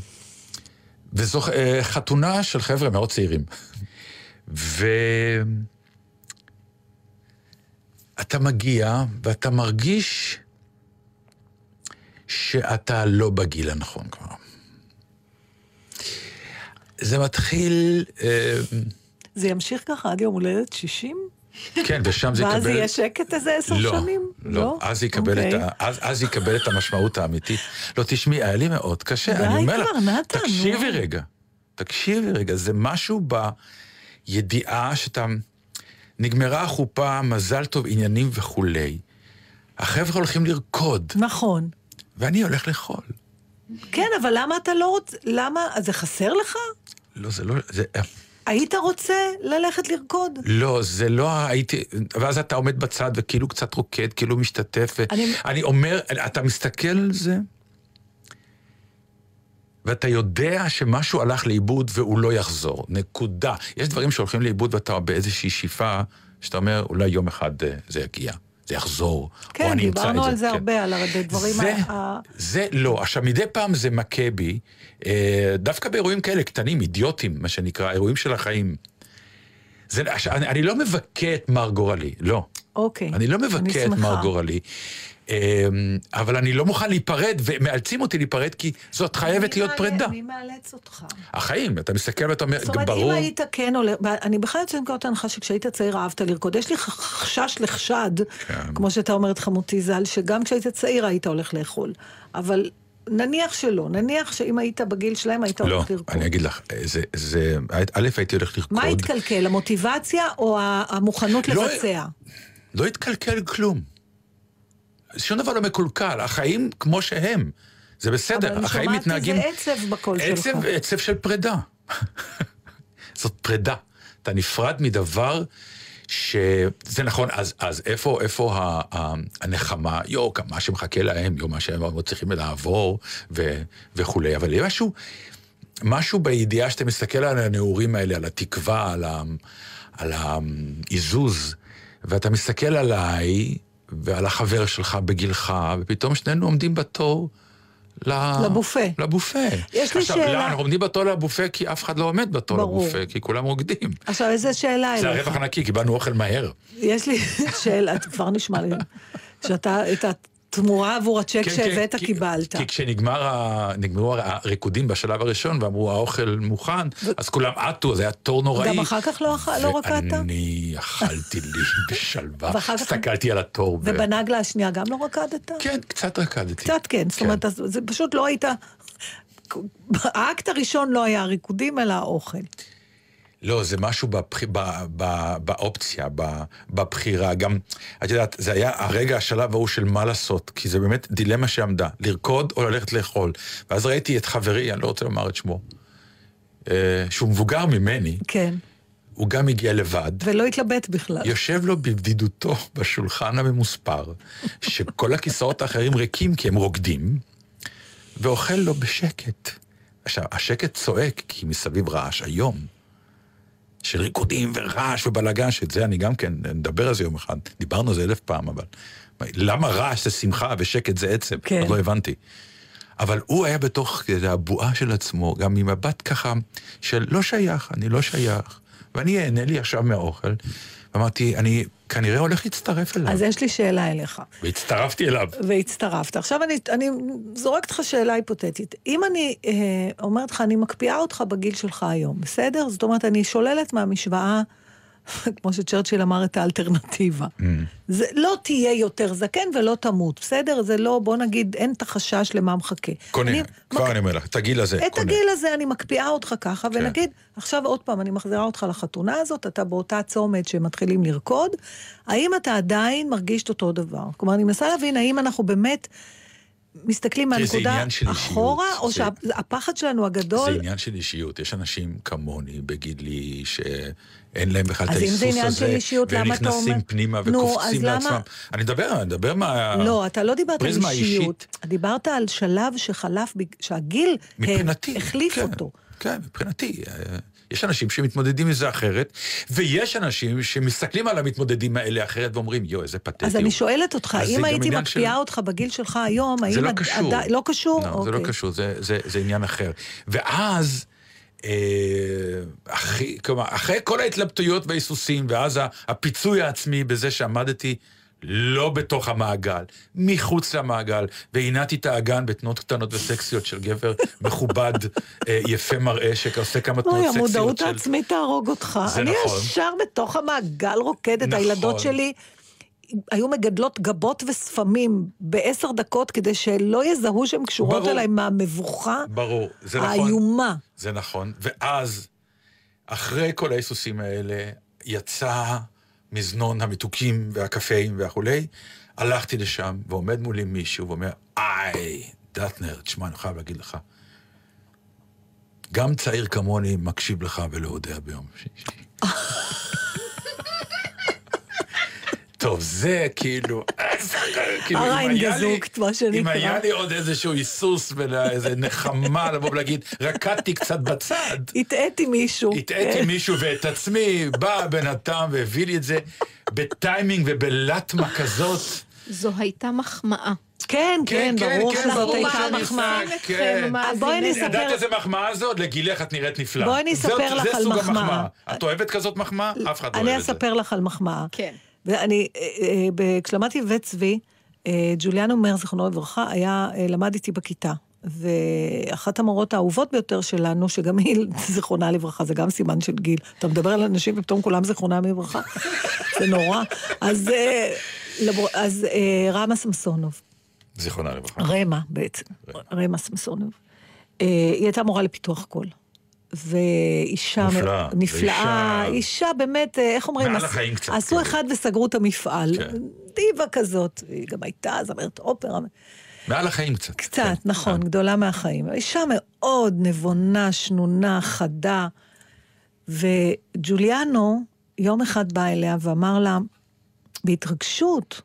וזו אה, חתונה של חבר'ה מאוד צעירים. ו... אתה מגיע ואתה מרגיש שאתה לא בגיל הנכון כבר. זה מתחיל, אה, זה ימשיך ככה עד יום הולדת 60? כן, ושם זה יקבל... ואז יהיה שקט איזה עשר לא, שנים? לא, אז יקבל, את אוקיי. ה, אז, אז יקבל את המשמעות האמיתית. לא, תשמעי, היה לי מאוד קשה. די אני אומר לך, כבר, נתן, תקשיבי. רגע, תקשיבי רגע, זה משהו בידיעה שאתה... נגמרה החופה, מזל טוב, עניינים וכולי. החבר'ה הולכים לרקוד, נכון. ואני הולך לאכול. כן, אבל למה אתה לא רוצה... למה? זה חסר לך? לא, זה לא... זה... היית רוצה ללכת לרקוד? לא, זה לא הייתי... ואז אתה עומד בצד וכאילו קצת רוקד, כאילו משתתף. אני, אני אומר, אתה מסתכל על זה, ואתה יודע שמשהו הלך לאיבוד והוא לא יחזור. נקודה. יש דברים שהולכים לאיבוד ואתה באיזושהי שאיפה, שאתה אומר, אולי יום אחד אה, זה יגיע. זה יחזור, כן, או אני אמצא את זה. כן, דיברנו על זה הרבה, על הדברים זה, ה... זה לא. עכשיו, מדי פעם זה מכה בי, אה, דווקא באירועים כאלה קטנים, אידיוטים, מה שנקרא, אירועים של החיים. זה, עכשיו, אני, אני לא מבכה את מר גורלי, לא. אוקיי. אני לא מבכה את מר גורלי. אמ, אבל אני לא מוכן להיפרד, ומאלצים אותי להיפרד, כי זאת חייבת להיות מעלה, פרידה. מי מאלץ אותך? החיים, אתה מסתכל ואתה אומר, זאת אומרת, ברור... אם היית כן עולה, אני בכלל יוצאת מנקודת ההנחה שכשהיית צעיר אהבת לרקוד. יש לי חשש לחשד, כן. כמו שאתה אומרת חמותי ז"ל, שגם כשהיית צעיר היית הולך לאכול. אבל נניח שלא, נניח שאם היית בגיל שלהם היית לא, הולך לרקוד. אני אגיד לך, זה, זה, א', הייתי הולך לרקוד. מה התקלקל, המוטיבציה או המוכנות לא- לבצע? לא התקלקל כלום. שום דבר לא מקולקל, החיים כמו שהם. זה בסדר, החיים מתנהגים... אבל אני שומעת איזה עצב בקול עצב, שלך. עצב של פרידה. זאת פרידה. אתה נפרד מדבר שזה נכון, אז, אז איפה, איפה ה, ה, הנחמה? יו, מה שמחכה להם, יו, מה שהם עוד צריכים לעבור ו, וכולי. אבל יש משהו, משהו בידיעה שאתה מסתכל על הנעורים האלה, על התקווה, על, ה, על העיזוז, ואתה מסתכל עליי ועל החבר שלך בגילך, ופתאום שנינו עומדים בתור. לבופה. לבופה. יש לי עכשיו, שאלה... עכשיו, לא, אנחנו עומדים בתור לבופה כי אף אחד לא עומד בתור ברור. לבופה, כי כולם רוקדים. עכשיו, איזה שאלה זה אליך. הרווח הנקי, קיבלנו אוכל מהר. יש לי שאלה, כבר נשמע לי, שאתה את התמורה עבור הצ'ק כן, שהבאת כי- קיבלת. כי כשנגמרו הריקודים בשלב הראשון ואמרו האוכל מוכן, אז כולם עטו, זה היה תור נוראי. גם אחר כך לא לא רקדת? ואני אכלתי לי בשלווה, הסתכלתי על התור. ו- ובנגלה השנייה גם לא רקדת? כן, קצת רקדתי. קצת כן, זאת אומרת, אז זה פשוט לא היית... האקט הראשון לא היה הריקודים, אלא האוכל. לא, זה משהו בבח... ב... ב... באופציה, ב... בבחירה. גם, את יודעת, זה היה הרגע, השלב ההוא של מה לעשות, כי זה באמת דילמה שעמדה, לרקוד או ללכת לאכול. ואז ראיתי את חברי, אני לא רוצה לומר את שמו, אה, שהוא מבוגר ממני, כן. הוא גם הגיע לבד. ולא התלבט בכלל. יושב לו בבדידותו בשולחן הממוספר, שכל הכיסאות האחרים ריקים כי הם רוקדים, ואוכל לו בשקט. עכשיו, השקט צועק כי מסביב רעש היום. של ריקודים ורעש ובלאגן, שאת זה אני גם כן, נדבר על זה יום אחד. דיברנו על זה אלף פעם, אבל... למה רעש זה שמחה ושקט זה עצב? כן. לא הבנתי. אבל הוא היה בתוך הבועה של עצמו, גם ממבט ככה של לא שייך, אני לא שייך, ואני אהנה לי עכשיו מהאוכל. ואמרתי, אני כנראה הולך להצטרף אליו. אז יש לי שאלה אליך. והצטרפתי אליו. והצטרפת. עכשיו אני, אני זורקת לך שאלה היפותטית. אם אני אה, אומרת לך, אני מקפיאה אותך בגיל שלך היום, בסדר? זאת אומרת, אני שוללת מהמשוואה, כמו שצ'רצ'יל אמר, את האלטרנטיבה. Mm. זה לא תהיה יותר זקן ולא תמות, בסדר? זה לא, בוא נגיד, אין את החשש למה מחכה. קונה, אני כבר אני אומר לך, את הגיל הזה, את קונה. הגיל הזה אני מקפיאה אותך ככה, כן. ונגיד, עכשיו עוד פעם, אני מחזירה אותך לחתונה הזאת, אתה באותה צומת שמתחילים לרקוד, האם אתה עדיין מרגיש את אותו דבר? כלומר, אני מנסה להבין האם אנחנו באמת מסתכלים מהנקודה אישיות. אחורה, או זה- שהפחד שלנו הגדול... זה עניין של אישיות. יש אנשים כמוני, בגילי, שאין להם בכלל את אז אם ההיסוס זה הזה. עניין של אישיות, והם למה אתה אומר- נכנסים פנימה וקופצים למה- לעצמם. אני מדבר, אני מדבר מה... לא, אתה לא דיברת על אישיות. דיברת על שלב שחלף, שהגיל מבחינתי, החליף כן, אותו. כן, מבחינתי. אה, יש אנשים שמתמודדים עם זה אחרת, ויש אנשים שמסתכלים על המתמודדים האלה אחרת ואומרים, יואו, איזה פתטי אז הוא." אני שואלת אותך, אם הייתי מקפיאה של- אותך בגיל שלך היום, האם... זה לא עד- קשור. עדיין- לא קשור? לא, זה לא אוקיי. קשור, זה, זה, זה עניין אחר. ואז, אה, אחי, כלומר, אחרי כל ההתלבטויות וההיסוסים, ואז הפיצוי העצמי בזה שעמדתי לא בתוך המעגל, מחוץ למעגל, והנעתי את האגן בתנועות קטנות וסקסיות של גבר מכובד, אה, יפה מראה, שעושה כמה תנועות סקסיות המודעות. העצמית תהרוג אותך. זה אני נכון. ישר בתוך המעגל רוקדת, נכון. הילדות שלי היו מגדלות גבות ושפמים בעשר דקות כדי שלא יזהו שהן קשורות ברור. אליי מהמבוכה ברור, זה נכון. האיומה. זה נכון. ואז, אחרי כל ההיסוסים האלה, יצא מזנון המתוקים והקפאים והכולי, הלכתי לשם, ועומד מולי מישהו ואומר, איי, דטנר, תשמע, אני חייב להגיד לך, גם צעיר כמוני מקשיב לך ולא יודע ביום שישי. טוב, זה כאילו... כאילו, אם הריין היה לי- גזוקט, מה שנקרא. אם היה לי עוד איזשהו היסוס ואיזה נחמה לבוא ולהגיד, רקדתי קצת בצד, הטעיתי מישהו. הטעיתי מישהו ואת עצמי, בא הבן אדם והביא לי את זה בטיימינג ובלטמה כזאת. זו הייתה מחמאה. כן, כן, ברור כן, שזאת ברור הייתה שאני מחמאה. כן. אז בואי אני ידעת אספר... איזה מחמאה זאת? לגילך את נראית נפלא. בואי אני אספר לך זה על סוג מחמאה. המחמאה. את אוהבת כזאת מחמאה? אף אחד לא אני אוהב את זה. אספר לך על מחמאה. כן. ואני, אה, אה, כשלמדתי בבית צבי, אה, ג'וליאנו מאיר, זיכרונו לברכה, היה, למד איתי בכיתה. ואחת המורות האהובות ביותר שלנו, שגם היא, זיכרונה לברכה, זה גם סימן של גיל. אתה מדבר על אנשים ופתאום כולם זיכרונם לברכה? זה נורא. אז, אז רמה סמסונוב, זיכרונה לברכה. רמה בעצם, רמה סמסונוב. היא הייתה מורה לפיתוח קול. ואישה... מופלאה. נפלאה. ואישה- אישה באמת, אה, איך אומרים? מעל עש- החיים קצת, עשו כאילו. אחד וסגרו את המפעל. כן. דיבה כזאת. היא גם הייתה זמרת אופרה. מעל החיים קצת. קצת, כן. נכון, גדולה מהחיים. אישה מאוד נבונה, שנונה, חדה. וג'וליאנו יום אחד בא אליה ואמר לה, בהתרגשות,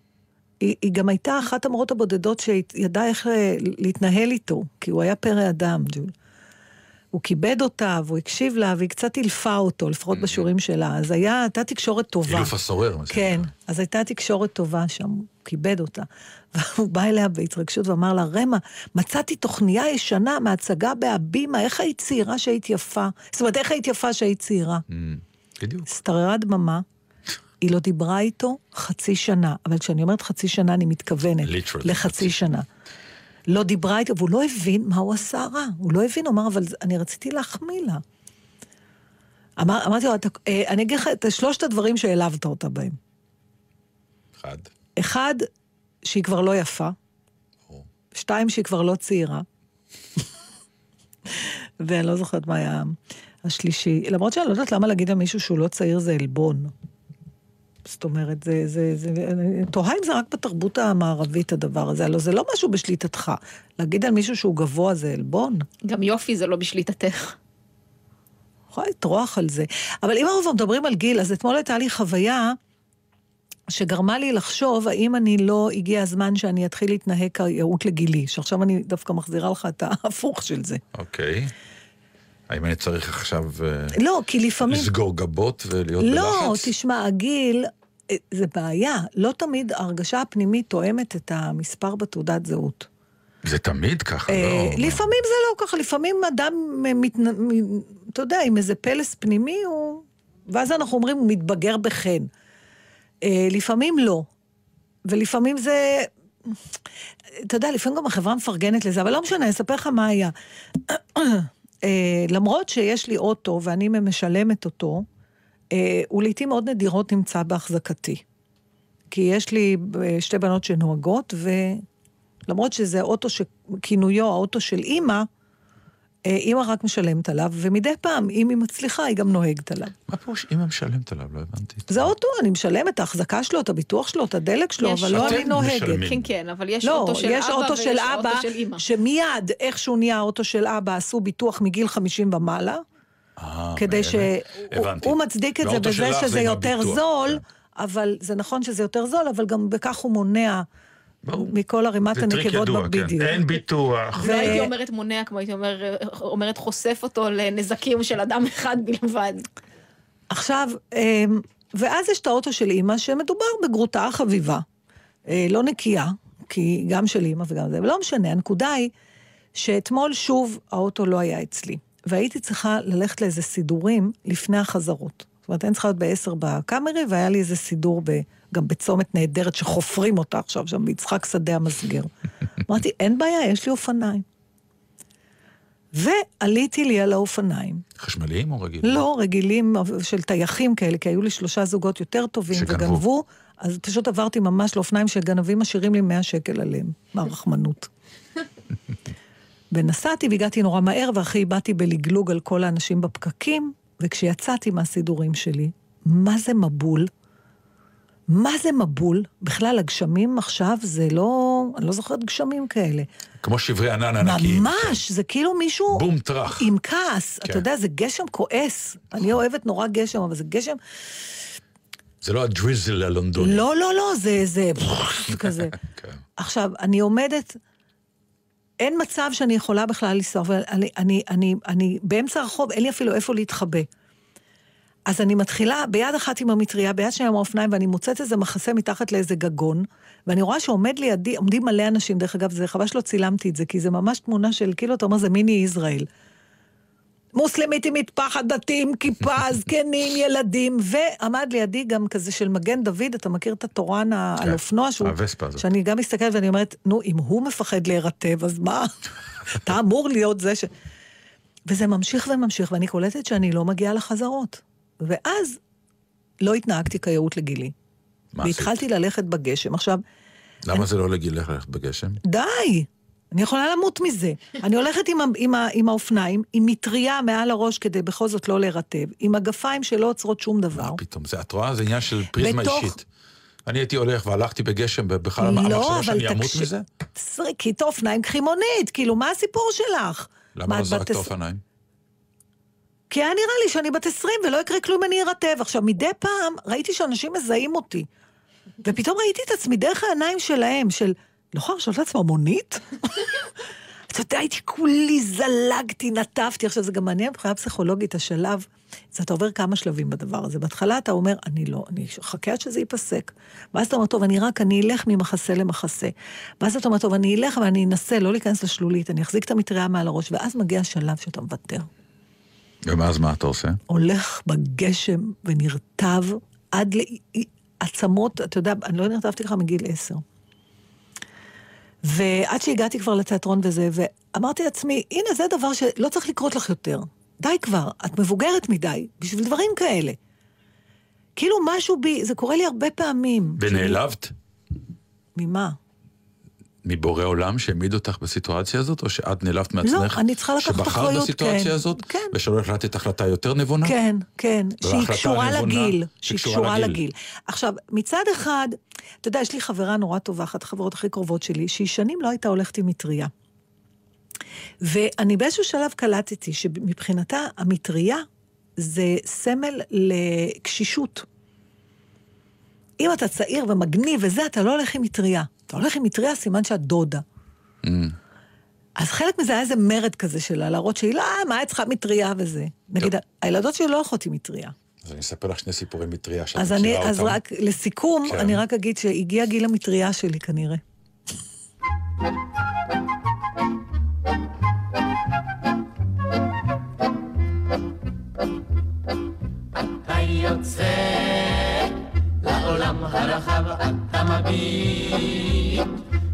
היא, היא גם הייתה אחת המורות הבודדות שידעה איך אה, להתנהל איתו, כי הוא היה פרא אדם, ג'ול. הוא כיבד אותה, והוא הקשיב לה, והיא קצת אילפה אותו, לפחות בשיעורים שלה. אז היה, הייתה תקשורת טובה. אילוף הסורר, מה שנקרא. כן, אז הייתה תקשורת טובה שם, הוא כיבד אותה. והוא בא אליה בהתרגשות ואמר לה, רמה, מצאתי תוכניה ישנה מהצגה בהבימה, איך היית צעירה שהיית יפה? זאת אומרת, איך היית יפה שהיית צעירה? בדיוק. השתררה דממה, היא לא דיברה איתו חצי שנה, אבל כשאני אומרת חצי שנה, אני מתכוונת Literally, לחצי שנה. לא דיברה איתו, והוא לא הבין מה הוא עשה רע. הוא לא הבין, הוא אמר, אבל אני רציתי להחמיא לה. אמר, אמרתי לו, "אתה- אה, אני אגיד לך את שלושת הדברים שהעלבת אותה בהם. אחד. אחד, שהיא כבר לא יפה. שתיים, שהיא כבר לא צעירה. ואני לא זוכרת מה היה השלישי. למרות שאני לא יודעת למה להגיד על מישהו שהוא לא צעיר זה עלבון. זאת אומרת, זה, זה, זה, אני תוהה אם זה רק בתרבות המערבית הדבר הזה, הלוא זה לא משהו בשליטתך. להגיד על מישהו שהוא גבוה זה עלבון. גם יופי זה לא בשליטתך. יכולה לטרוח על זה. אבל אם אנחנו מדברים על גיל, אז אתמול הייתה לי חוויה שגרמה לי לחשוב האם אני לא, הגיע הזמן שאני אתחיל להתנהג כיאות לגילי, שעכשיו אני דווקא מחזירה לך את ההפוך של זה. אוקיי. האם אני צריך עכשיו אה, לא, כי לפעמים... לסגור גבות ולהיות לא, בלחץ? תשמע, הגיל, אה, זה בעיה. לא תמיד ההרגשה הפנימית תואמת את המספר בתעודת זהות. זה תמיד ככה, אה, לא? לפעמים זה לא ככה, לפעמים אדם, אה, מתנ... מ- אתה יודע, עם איזה פלס פנימי, הוא... ואז אנחנו אומרים, הוא מתבגר בחן. אה, לפעמים לא. ולפעמים זה... אתה יודע, לפעמים גם החברה מפרגנת לזה, אבל לא משנה, אני אספר לך מה היה. אה, למרות שיש לי אוטו ואני משלמת אותו, אה, הוא לעיתים מאוד נדירות נמצא בהחזקתי. כי יש לי אה, שתי בנות שנוהגות, ולמרות שזה אוטו שכינויו האוטו של אימא, אימא רק משלמת עליו, ומדי פעם, אם היא מצליחה, היא גם נוהגת עליו. מה פירוש אימא משלמת עליו? לא הבנתי. זה אוטו, אני משלמת את ההחזקה שלו, את הביטוח שלו, את הדלק שלו, אבל לא אני נוהגת. כן, כן, אבל יש לא, אוטו של אבא אוטו ויש אוטו אבא, של אימא. שמיד, איך שהוא נהיה האוטו של אבא, עשו ביטוח מגיל 50 ומעלה, אה, כדי. שהוא הוא מצדיק את זה בזה שזה יותר זול, כן. אבל זה נכון שזה יותר זול, אבל גם בכך הוא מונע ברור. מכל ערימת זה טריק הנקבות ידוע, כן. אין ביטוח. לא הייתי אומרת מונע, כמו הייתי אומר, אומרת חושף אותו לנזקים של אדם אחד בלבד. עכשיו, אמ, ואז יש את האוטו של אימא, שמדובר בגרוטה חביבה, אה, לא נקייה, כי גם של אימא וגם זה, אבל לא משנה, הנקודה היא שאתמול שוב האוטו לא היה אצלי, והייתי צריכה ללכת לאיזה סידורים לפני החזרות. זאת אומרת, אני צריכה להיות בעשר בקאמרי, והיה לי איזה סידור ב, גם בצומת נהדרת שחופרים אותה עכשיו, שם ביצחק שדה המסגר. אמרתי, אין בעיה, יש לי אופניים. ועליתי לי על האופניים. חשמליים או רגילים? לא, רגילים של טייחים כאלה, כי היו לי שלושה זוגות יותר טובים שגנבו. וגנבו, אז פשוט עברתי ממש לאופניים שגנבים משאירים לי 100 שקל עליהם, מהרחמנות. ונסעתי והגעתי נורא מהר, ואחי באתי בלגלוג על כל האנשים בפקקים, וכשיצאתי מהסידורים שלי, מה זה מבול? מה זה מבול? בכלל, הגשמים עכשיו זה לא... אני לא זוכרת גשמים כאלה. כמו שברי ענן ענקיים. ממש, זה כאילו מישהו... בום טראח. עם כעס. כן. אתה יודע, זה גשם כועס. אני אוהבת נורא גשם, אבל זה גשם... זה לא הדריזל הלונדוני. לא, לא, לא, זה... זה... כזה. כן. עכשיו, אני עומדת... אין מצב שאני יכולה בכלל לנסוע, ואני אני, אני, אני באמצע הרחוב, אין לי אפילו איפה להתחבא. אז אני מתחילה ביד אחת עם המטריה, ביד שנייה עם האופניים, ואני מוצאת איזה מחסה מתחת לאיזה גגון, ואני רואה שעומד לידי, עומדים מלא אנשים, דרך אגב, זה חבל שלא צילמתי את זה, כי זה ממש תמונה של, כאילו, אתה אומר, זה מיני ישראל. מוסלמית עם מטפחת, דתיים, כיפה, זקנים, ילדים, ועמד לידי גם כזה של מגן דוד, אתה מכיר את התורן על אופנוע, שהוא... שאני גם מסתכלת ואני אומרת, נו, אם הוא מפחד להירטב, אז מה? אתה אמור להיות זה ש... וזה ממשיך וממשיך, ואני קולטת שאני לא מגיעה לחזרות. ואז לא התנהגתי כיאות לגילי. מה עשית? והתחלתי ללכת בגשם. עכשיו, למה זה לא לגילך ללכת בגשם? די! אני יכולה למות מזה. אני הולכת עם, עם, עם האופניים, עם מטריה מעל הראש כדי בכל זאת לא להירטב, עם הגפיים שלא עוצרות שום דבר. פתאום, זה, את רואה? זה עניין של פריזמה בתוך- אישית. אני הייתי הולך והלכתי בגשם, בכלל לא, המחשבה אבל שאני אמות תקשיב- מזה? סריקי את האופניים, קחי מונית, כאילו, מה הסיפור שלך? למה מה, לא זרקת אופניים? כי היה נראה לי שאני בת 20 ולא יקרה כלום אני ארטב. עכשיו, מדי פעם ראיתי שאנשים מזהים אותי. ופתאום ראיתי את עצמי דרך העיניים שלהם, של, לא יכולה לשאול את עצמה מונית? אתה יודע, הייתי כולי, זלגתי, נטפתי. עכשיו, זה גם מעניין מבחינה פסיכולוגית, השלב, זה אתה עובר כמה שלבים בדבר הזה. בהתחלה אתה אומר, אני לא, אני אחכה עד שזה ייפסק. ואז אתה אומר, טוב, אני רק, אני אלך ממחסה למחסה. ואז אתה אומר, טוב, אני אלך ואני אנסה לא להיכנס לשלולית, אני אחזיק את המטריה מעל הראש, ואז מגיע השלב שאתה מוותר. ומאז מה אתה עושה? הולך בגשם ונרטב עד לעצמות, אתה יודע, אני לא נרטבתי ככה מגיל עשר. ועד שהגעתי כבר לתיאטרון וזה, ואמרתי לעצמי, הנה, זה דבר שלא צריך לקרות לך יותר. די כבר, את מבוגרת מדי בשביל דברים כאלה. כאילו משהו בי, זה קורה לי הרבה פעמים. ונעלבת? ממה? מבורא עולם שהעמיד אותך בסיטואציה הזאת, או שאת נעלבת מעצמך? לא, אני צריכה לקחת שבחרת אחריות, בסיטואציה כן, הזאת? כן. ושלא החלטת החלטה יותר נבונה? כן, כן, שהיא קשורה לגיל. שהיא קשורה. לגיל. עכשיו, מצד אחד, אתה יודע, יש לי חברה נורא טובה, אחת החברות הכי קרובות שלי, שהיא שנים לא הייתה הולכת עם מטריה. ואני באיזשהו שלב קלטתי שמבחינתה המטריה זה סמל לקשישות. אם אתה צעיר ומגניב וזה, אתה לא הולך עם מטריה. אתה הולך עם מטריה, סימן שאת דודה. Mm. אז חלק מזה היה איזה מרד כזה שלה, להראות שהיא, לא, מה, את צריכה מטריה וזה. נגיד, הילדות שלי לא הולכות עם מטריה. אז אני אספר לך שני סיפורי מטריה שאת אז מכירה אני, אותם. אז רק לסיכום, כן. אני רק אגיד שהגיע גיל המטריה שלי כנראה. אתה לעולם הרחב, אתה מביט,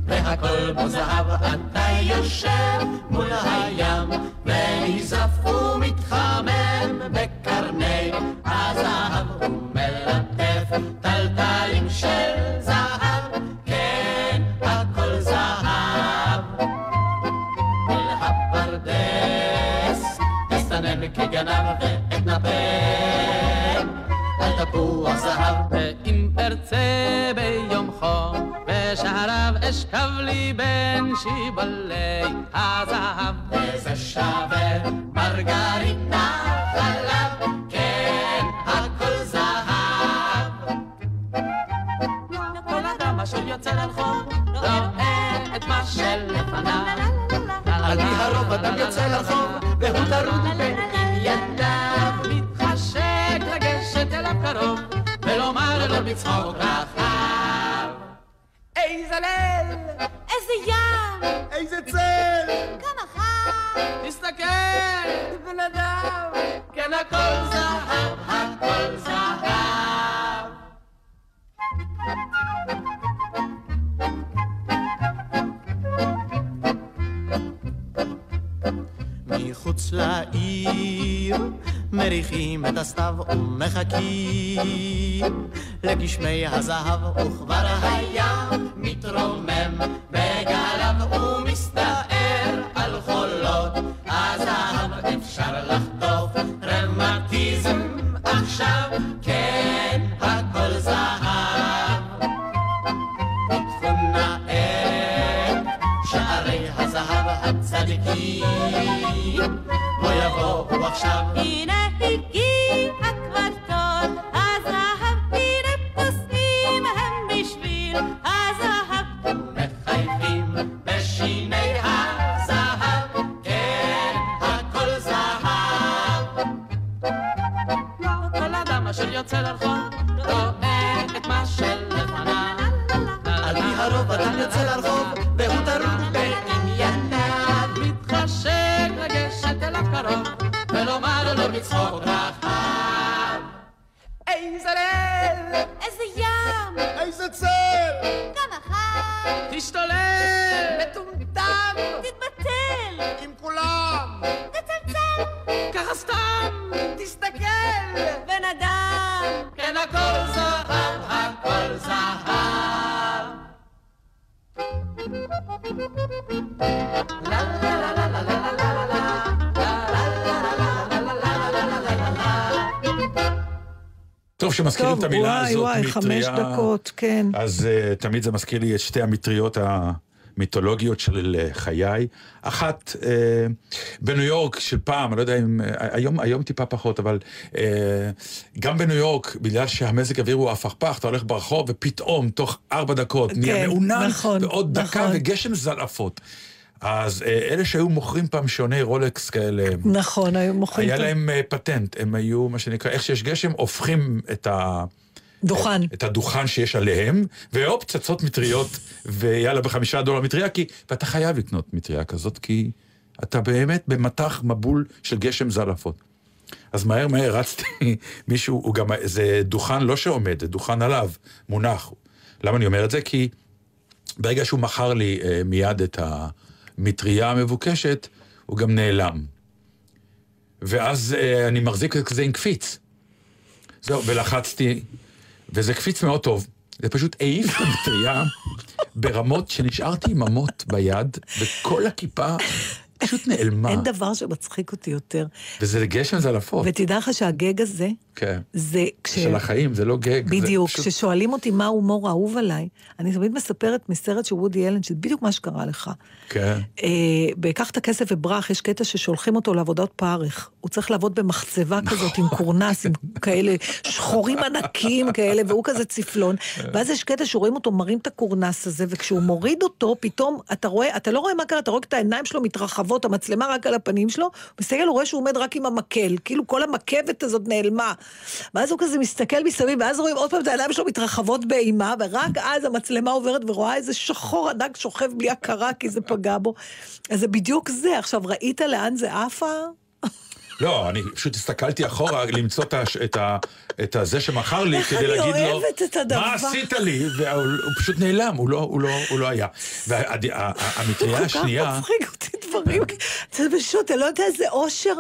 והכל בו זהב, אתה יושב מול הים, ונזף ומתחמם ארצה ביום חום, בשעריו אשכב לי בין שיבולי הזהב. וזה שווה מרגרינה חלב, כן, הכל זהב. כל אדם אשר יוצא לרחוב, רואה את מה שלפניו. על פי הרוב אדם יוצא לרחוב, והוא טרוד בענייניו. בצחוק רחב. איזה ליל! איזה ים! איזה צל! כמה חם! תסתכל, בן אדם! כן, הכל זהב, הכל זהב! מחוץ לעיר מריחים את הסתיו ומחכים לגשמי הזהב, וכבר הים מתרומם בגליו ומסתער על חולות הזהב. אפשר לחטוף רמטיזם עכשיו, כן, הכל זהב. פתחו נאה שערי הזהב הצדיקים, בוא יבואו עכשיו. הנה יוצא לרחוב והוא טרוד בענייניו. מתחשק לגשת אליו קרוב ולומר לו בצחוק רחב. איזה ליל! איזה ים! איזה צל! גם מחר! תשתולל! מטומטם! תתבטל! עם כולם! תצלצל! ככה סתם! תסתכל! בן אדם! כן הכל זהב, טוב שמזכירים את המילה וואי, הזאת, וואי, חמש מטריה. דקות, כן. אז uh, תמיד זה מזכיר לי את שתי המטריות המיתולוגיות של uh, חיי. אחת uh, בניו יורק של פעם, אני לא יודע אם... Uh, היום, היום טיפה פחות, אבל uh, גם בניו יורק, בגלל שהמזג האוויר הוא הפכפך, אתה הולך ברחוב ופתאום, תוך ארבע דקות, נהיה כן, מעונן, נכון, ועוד דקה נכון. וגשם זלעפות. אז uh, אלה שהיו מוכרים פעם שעוני רולקס כאלה, נכון, היו מוכרים... היה ה- להם פטנט, הם היו, מה שנקרא, איך שיש גשם, הופכים את ה... דוכן. את הדוכן שיש עליהם, והופ, פצצות מטריות, ויאללה, בחמישה דולר מטריה, כי... ואתה חייב לקנות מטריה כזאת, כי אתה באמת במטח מבול של גשם זלעפות. אז מהר מהר רצתי, מישהו, הוא גם, זה דוכן לא שעומד, זה דוכן עליו, מונח. למה אני אומר את זה? כי ברגע שהוא מכר לי אה, מיד את המטריה המבוקשת, הוא גם נעלם. ואז אה, אני מחזיק את זה עם קפיץ. זהו, ולחצתי, וזה קפיץ מאוד טוב. זה פשוט העיף את המטריה ברמות שנשארתי עם אמות ביד, וכל הכיפה פשוט נעלמה. אין דבר שמצחיק אותי יותר. וזה גשם זלעפות. ותדע לך שהגג הזה, כן. זה כש... של החיים, זה לא גג. זה בדיוק, פשוט- כששואלים אותי מה ההומור האהוב עליי, אני תמיד מספרת מסרט של וודי אלן, שזה בדיוק מה שקרה לך. כן. אה, ב"קח את הכסף וברח", יש קטע ששולחים אותו לעבודות פרך. הוא צריך לעבוד במחצבה כזאת עם קורנס, עם כאלה שחורים ענקיים כאלה, והוא כזה צפלון. ואז יש קטע שרואים אותו מרים את הקורנס הזה, וכשהוא מוריד אותו, פתאום אתה רואה, אתה לא רואה מה קרה, אתה רואה את העיניים שלו מתרחבות, המצלמה רק על הפנים שלו, מסתכל, הוא רואה שהוא עומד רק עם המקל, כאילו כל המקבת הזאת נעלמה. ואז הוא כזה מסתכל מסביב, ואז רואים עוד פעם את העיניים שלו מתרחבות באימה, ורק אז המצלמה עוברת ורואה איזה שחור ענק שוכב בלי הכרה, כי זה פגע בו. אז זה בדיוק זה. עכשיו, ראית לאן זה עפה? לא, אני פשוט הסתכלתי אחורה למצוא את, ה, את הזה שמכר לי, כדי להגיד לו. מה עשית לי? והוא הוא פשוט נעלם, הוא לא, הוא לא, הוא לא היה. והמטריה השנייה... כל כך מצחיק אותי דברים, זה פשוט, אני לא יודע איזה אושר.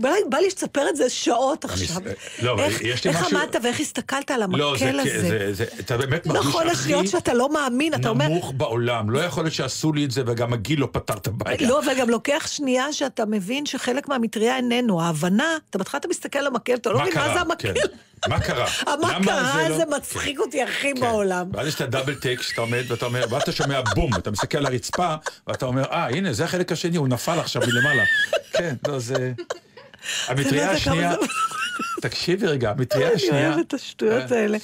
בא לי- שתספר את זה שעות עכשיו. לא, איך- עמדת ואיך הסתכלת על לא, המקל זה, הזה. זה, זה, אתה באמת מרגיש נכון, הכי השניות שאתה לא מאמין, אתה אומר... נמוך בעולם. לא יכול להיות שעשו לי את זה וגם הגיל לא פתר את הבעיה. לא, וגם לוקח שנייה שאתה מבין שחלק מהמטריה איננו. ההבנה, אתה בהתחלה אתה מסתכל על המקל, אתה לא מבין מה זה המקל. כן. מה קרה? מה קרה? לא- זה מצחיק אותי הכי כן. בעולם. ואז יש את הדאבל טייק שאתה עומד ואתה אומר, ואתה שומע בום, אתה מסתכל על הרצפה, ואתה אומר, אה, הנה, זה החלק השני, הוא נפל עכשיו מלמעלה. כן, לא, זה... המטריה אתה השנייה, תקשיבי רגע, המטריה אני השנייה... אוהבת את השטויות אה, האלה.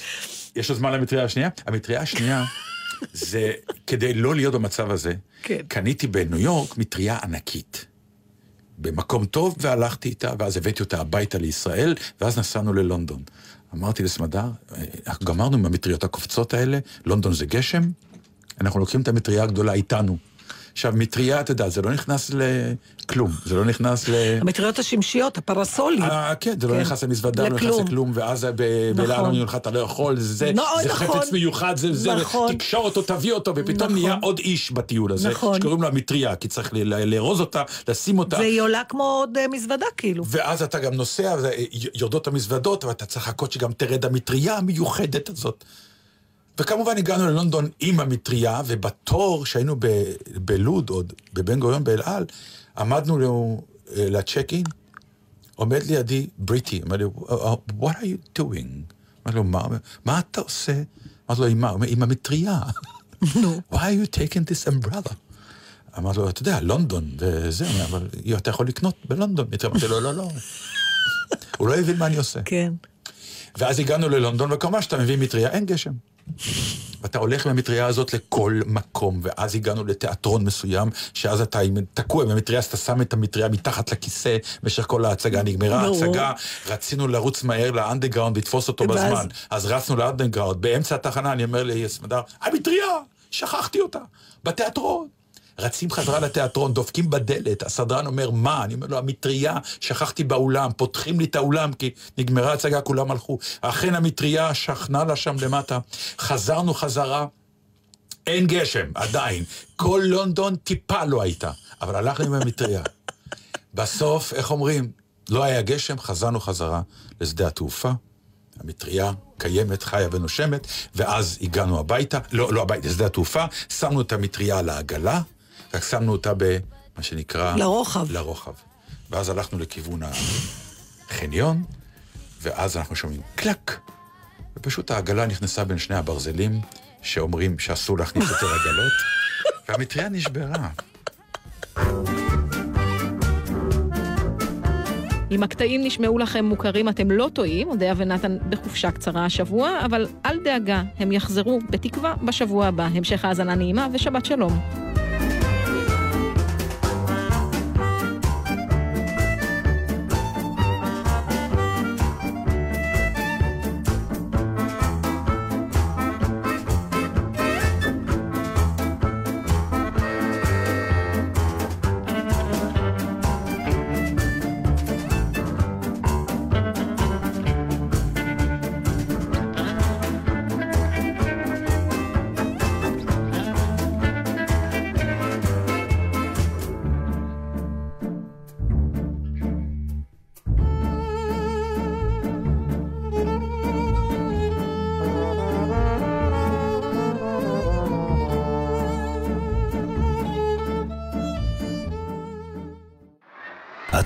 יש לו זמן למטריה השנייה? המטריה השנייה, זה כדי לא להיות במצב הזה, כן. קניתי בניו יורק מטריה ענקית. במקום טוב, והלכתי איתה, ואז הבאתי אותה הביתה לישראל, ואז נסענו ללונדון. אמרתי לסמדר, "אה, גמרנו עם המטריות הקופצות האלה, לונדון זה גשם, אנחנו לוקחים את המטריה הגדולה איתנו. עכשיו, מטריה, אתה יודע, זה לא נכנס לכלום, זה לא נכנס ל... המטריות השמשיות, הפרסולים. אה, כן, זה לא כן. נכנס למזוודה, לא נכנס לכלום. ואז ב- נכון. אומרים לך, אתה לא יכול, זה לא, זה נכון. חפץ מיוחד, זה זה, נכון. תקשור אותו, תביא אותו, ופתאום נכון. נהיה עוד איש בטיול הזה, נכון. שקוראים לו המטריה, כי צריך לארוז אותה, לשים אותה. והיא עולה כמו עוד אה, מזוודה, כאילו. ואז אתה גם נוסע, ויורדות המזוודות, ואתה צריך לחכות שגם תרד המטריה המיוחדת הזאת. וכמובן הגענו ללונדון עם המטריה, ובתור שהיינו ב- בלוד, עוד בבן גוריון באל על, עמדנו לו- אה, לצ'ק אין, עומד לידי בריטי, אמר לי, what are you doing? אמר לו, מה, מה אתה עושה? אמרתי לו, עם מה? הוא אומר, עם המטריה. why are you taking this umbrella? אמר לו, אתה יודע, לונדון וזה, אבל אתה יכול לקנות בלונדון. אמרתי לו, לא, לא. הוא לא הבין מה אני עושה. כן. ואז הגענו ללונדון, וכמובן שאתה מביא מטריה, אין גשם. ואתה הולך עם המטריה הזאת לכל מקום, ואז הגענו לתיאטרון מסוים, שאז אתה תקוע עם המטריה, אז אתה שם את המטריה מתחת לכיסא במשך כל ההצגה, נגמרה ברור. ההצגה, רצינו לרוץ מהר לאנדרגראונד, לתפוס אותו ואז? בזמן. אז רצנו לאנדרגראונד, באמצע התחנה אני אומר לסמדר, המטריה, שכחתי אותה, בתיאטרון. רצים חזרה לתיאטרון, דופקים בדלת, הסדרן אומר, מה? אני אומר לו, המטריה, שכחתי באולם, פותחים לי את האולם, כי נגמרה ההצגה, כולם הלכו. אכן המטריה שכנה לה שם למטה. חזרנו חזרה, אין גשם, עדיין. כל לונדון טיפה לא הייתה, אבל הלכנו עם המטריה. בסוף, איך אומרים? לא היה גשם, חזרנו חזרה לשדה התעופה. המטריה קיימת, חיה ונושמת, ואז הגענו הביתה, לא, לא הביתה, לשדה התעופה, שמנו את המטריה על העגלה, רק שמנו אותה במה שנקרא... לרוחב. לרוחב. ואז הלכנו לכיוון החניון, ואז אנחנו שומעים קלק, ופשוט העגלה נכנסה בין שני הברזלים, שאומרים שאסור להכניס יותר עגלות, והמטריה נשברה. אם הקטעים נשמעו לכם מוכרים, אתם לא טועים, אודיה ונתן בחופשה קצרה השבוע, אבל אל דאגה, הם יחזרו, בתקווה, בשבוע הבא. המשך האזנה נעימה ושבת שלום.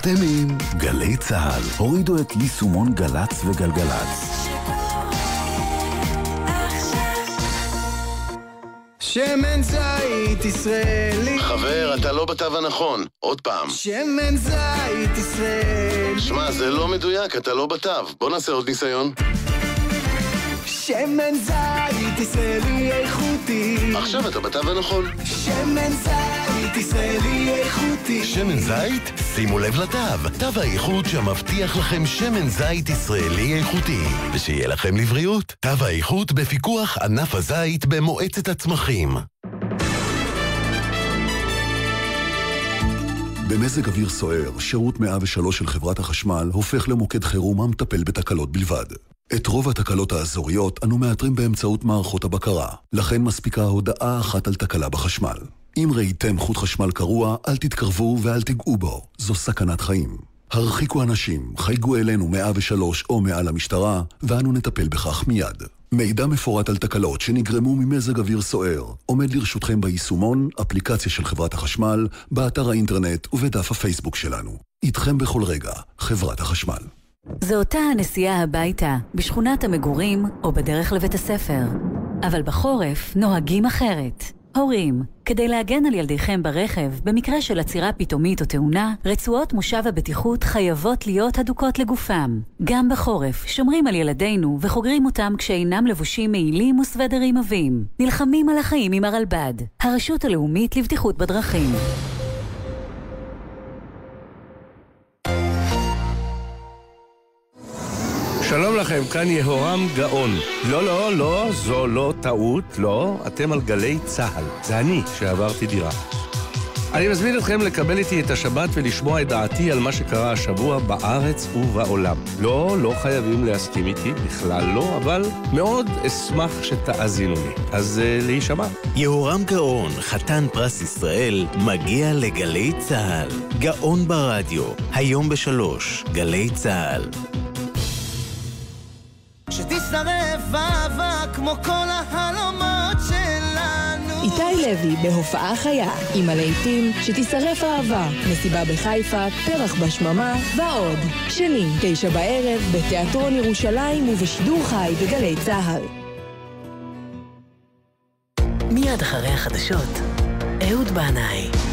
אתם עם גלי צה"ל. הורידו את יישומון גל"צ וגלגלצ. שמן זית ישראלי. חבר, אתה לא בתו הנכון. עוד פעם. שמן זית ישראלי. שמע, זה לא מדויק, אתה לא בתו. בוא נעשה עוד ניסיון. שמן זית ישראלי איכותי. עכשיו אתה בתו הנכון. שמן זית ישראלי איכותי. שמן זית? שימו לב לתו, תו האיכות שמבטיח לכם שמן זית ישראלי איכותי. ושיהיה לכם לבריאות. תו האיכות בפיקוח ענף הזית במועצת הצמחים. במזג אוויר סוער, שירות 103 של חברת החשמל הופך למוקד חירום המטפל בתקלות בלבד. את רוב התקלות האזוריות אנו מאתרים באמצעות מערכות הבקרה, לכן מספיקה הודעה אחת על תקלה בחשמל. אם ראיתם חוט חשמל קרוע, אל תתקרבו ואל תיגעו בו, זו סכנת חיים. הרחיקו אנשים, חייגו אלינו 103 או מעל המשטרה, ואנו נטפל בכך מיד. מידע מפורט על תקלות שנגרמו ממזג אוויר סוער עומד לרשותכם ביישומון, אפליקציה של חברת החשמל, באתר האינטרנט ובדף הפייסבוק שלנו. איתכם בכל רגע, חברת החשמל. זו אותה הנסיעה הביתה, בשכונת המגורים או בדרך לבית הספר. אבל בחורף נוהגים אחרת. הורים, כדי להגן על ילדיכם ברכב, במקרה של עצירה פתאומית או תאונה, רצועות מושב הבטיחות חייבות להיות הדוקות לגופם. גם בחורף, שומרים על ילדינו וחוגרים אותם כשאינם לבושים מעילים וסוודרים עבים. נלחמים על החיים עם הרלב"ד, הרשות הלאומית לבטיחות בדרכים. שלום לכם, כאן יהורם גאון. לא, לא, לא, זו לא טעות, לא, אתם על גלי צה"ל. זה אני שעברתי דירה. אני מזמין אתכם לקבל איתי את השבת ולשמוע את דעתי על מה שקרה השבוע בארץ ובעולם. לא, לא חייבים להסכים איתי, בכלל לא, אבל מאוד אשמח שתאזינו לי. אז uh, להישמע. יהורם גאון, חתן פרס ישראל, מגיע לגלי צה"ל. גאון ברדיו, היום בשלוש, גלי צה"ל. שתשרף אהבה כמו כל החלומות שלנו. איתי לוי בהופעה חיה, עם הלהיטים שתישרף אהבה, מסיבה בחיפה, פרח בשממה ועוד. שני, תשע בערב, בתיאטרון ירושלים ובשידור חי בגלי צה"ל. מיד אחרי החדשות, אהוד בנאי.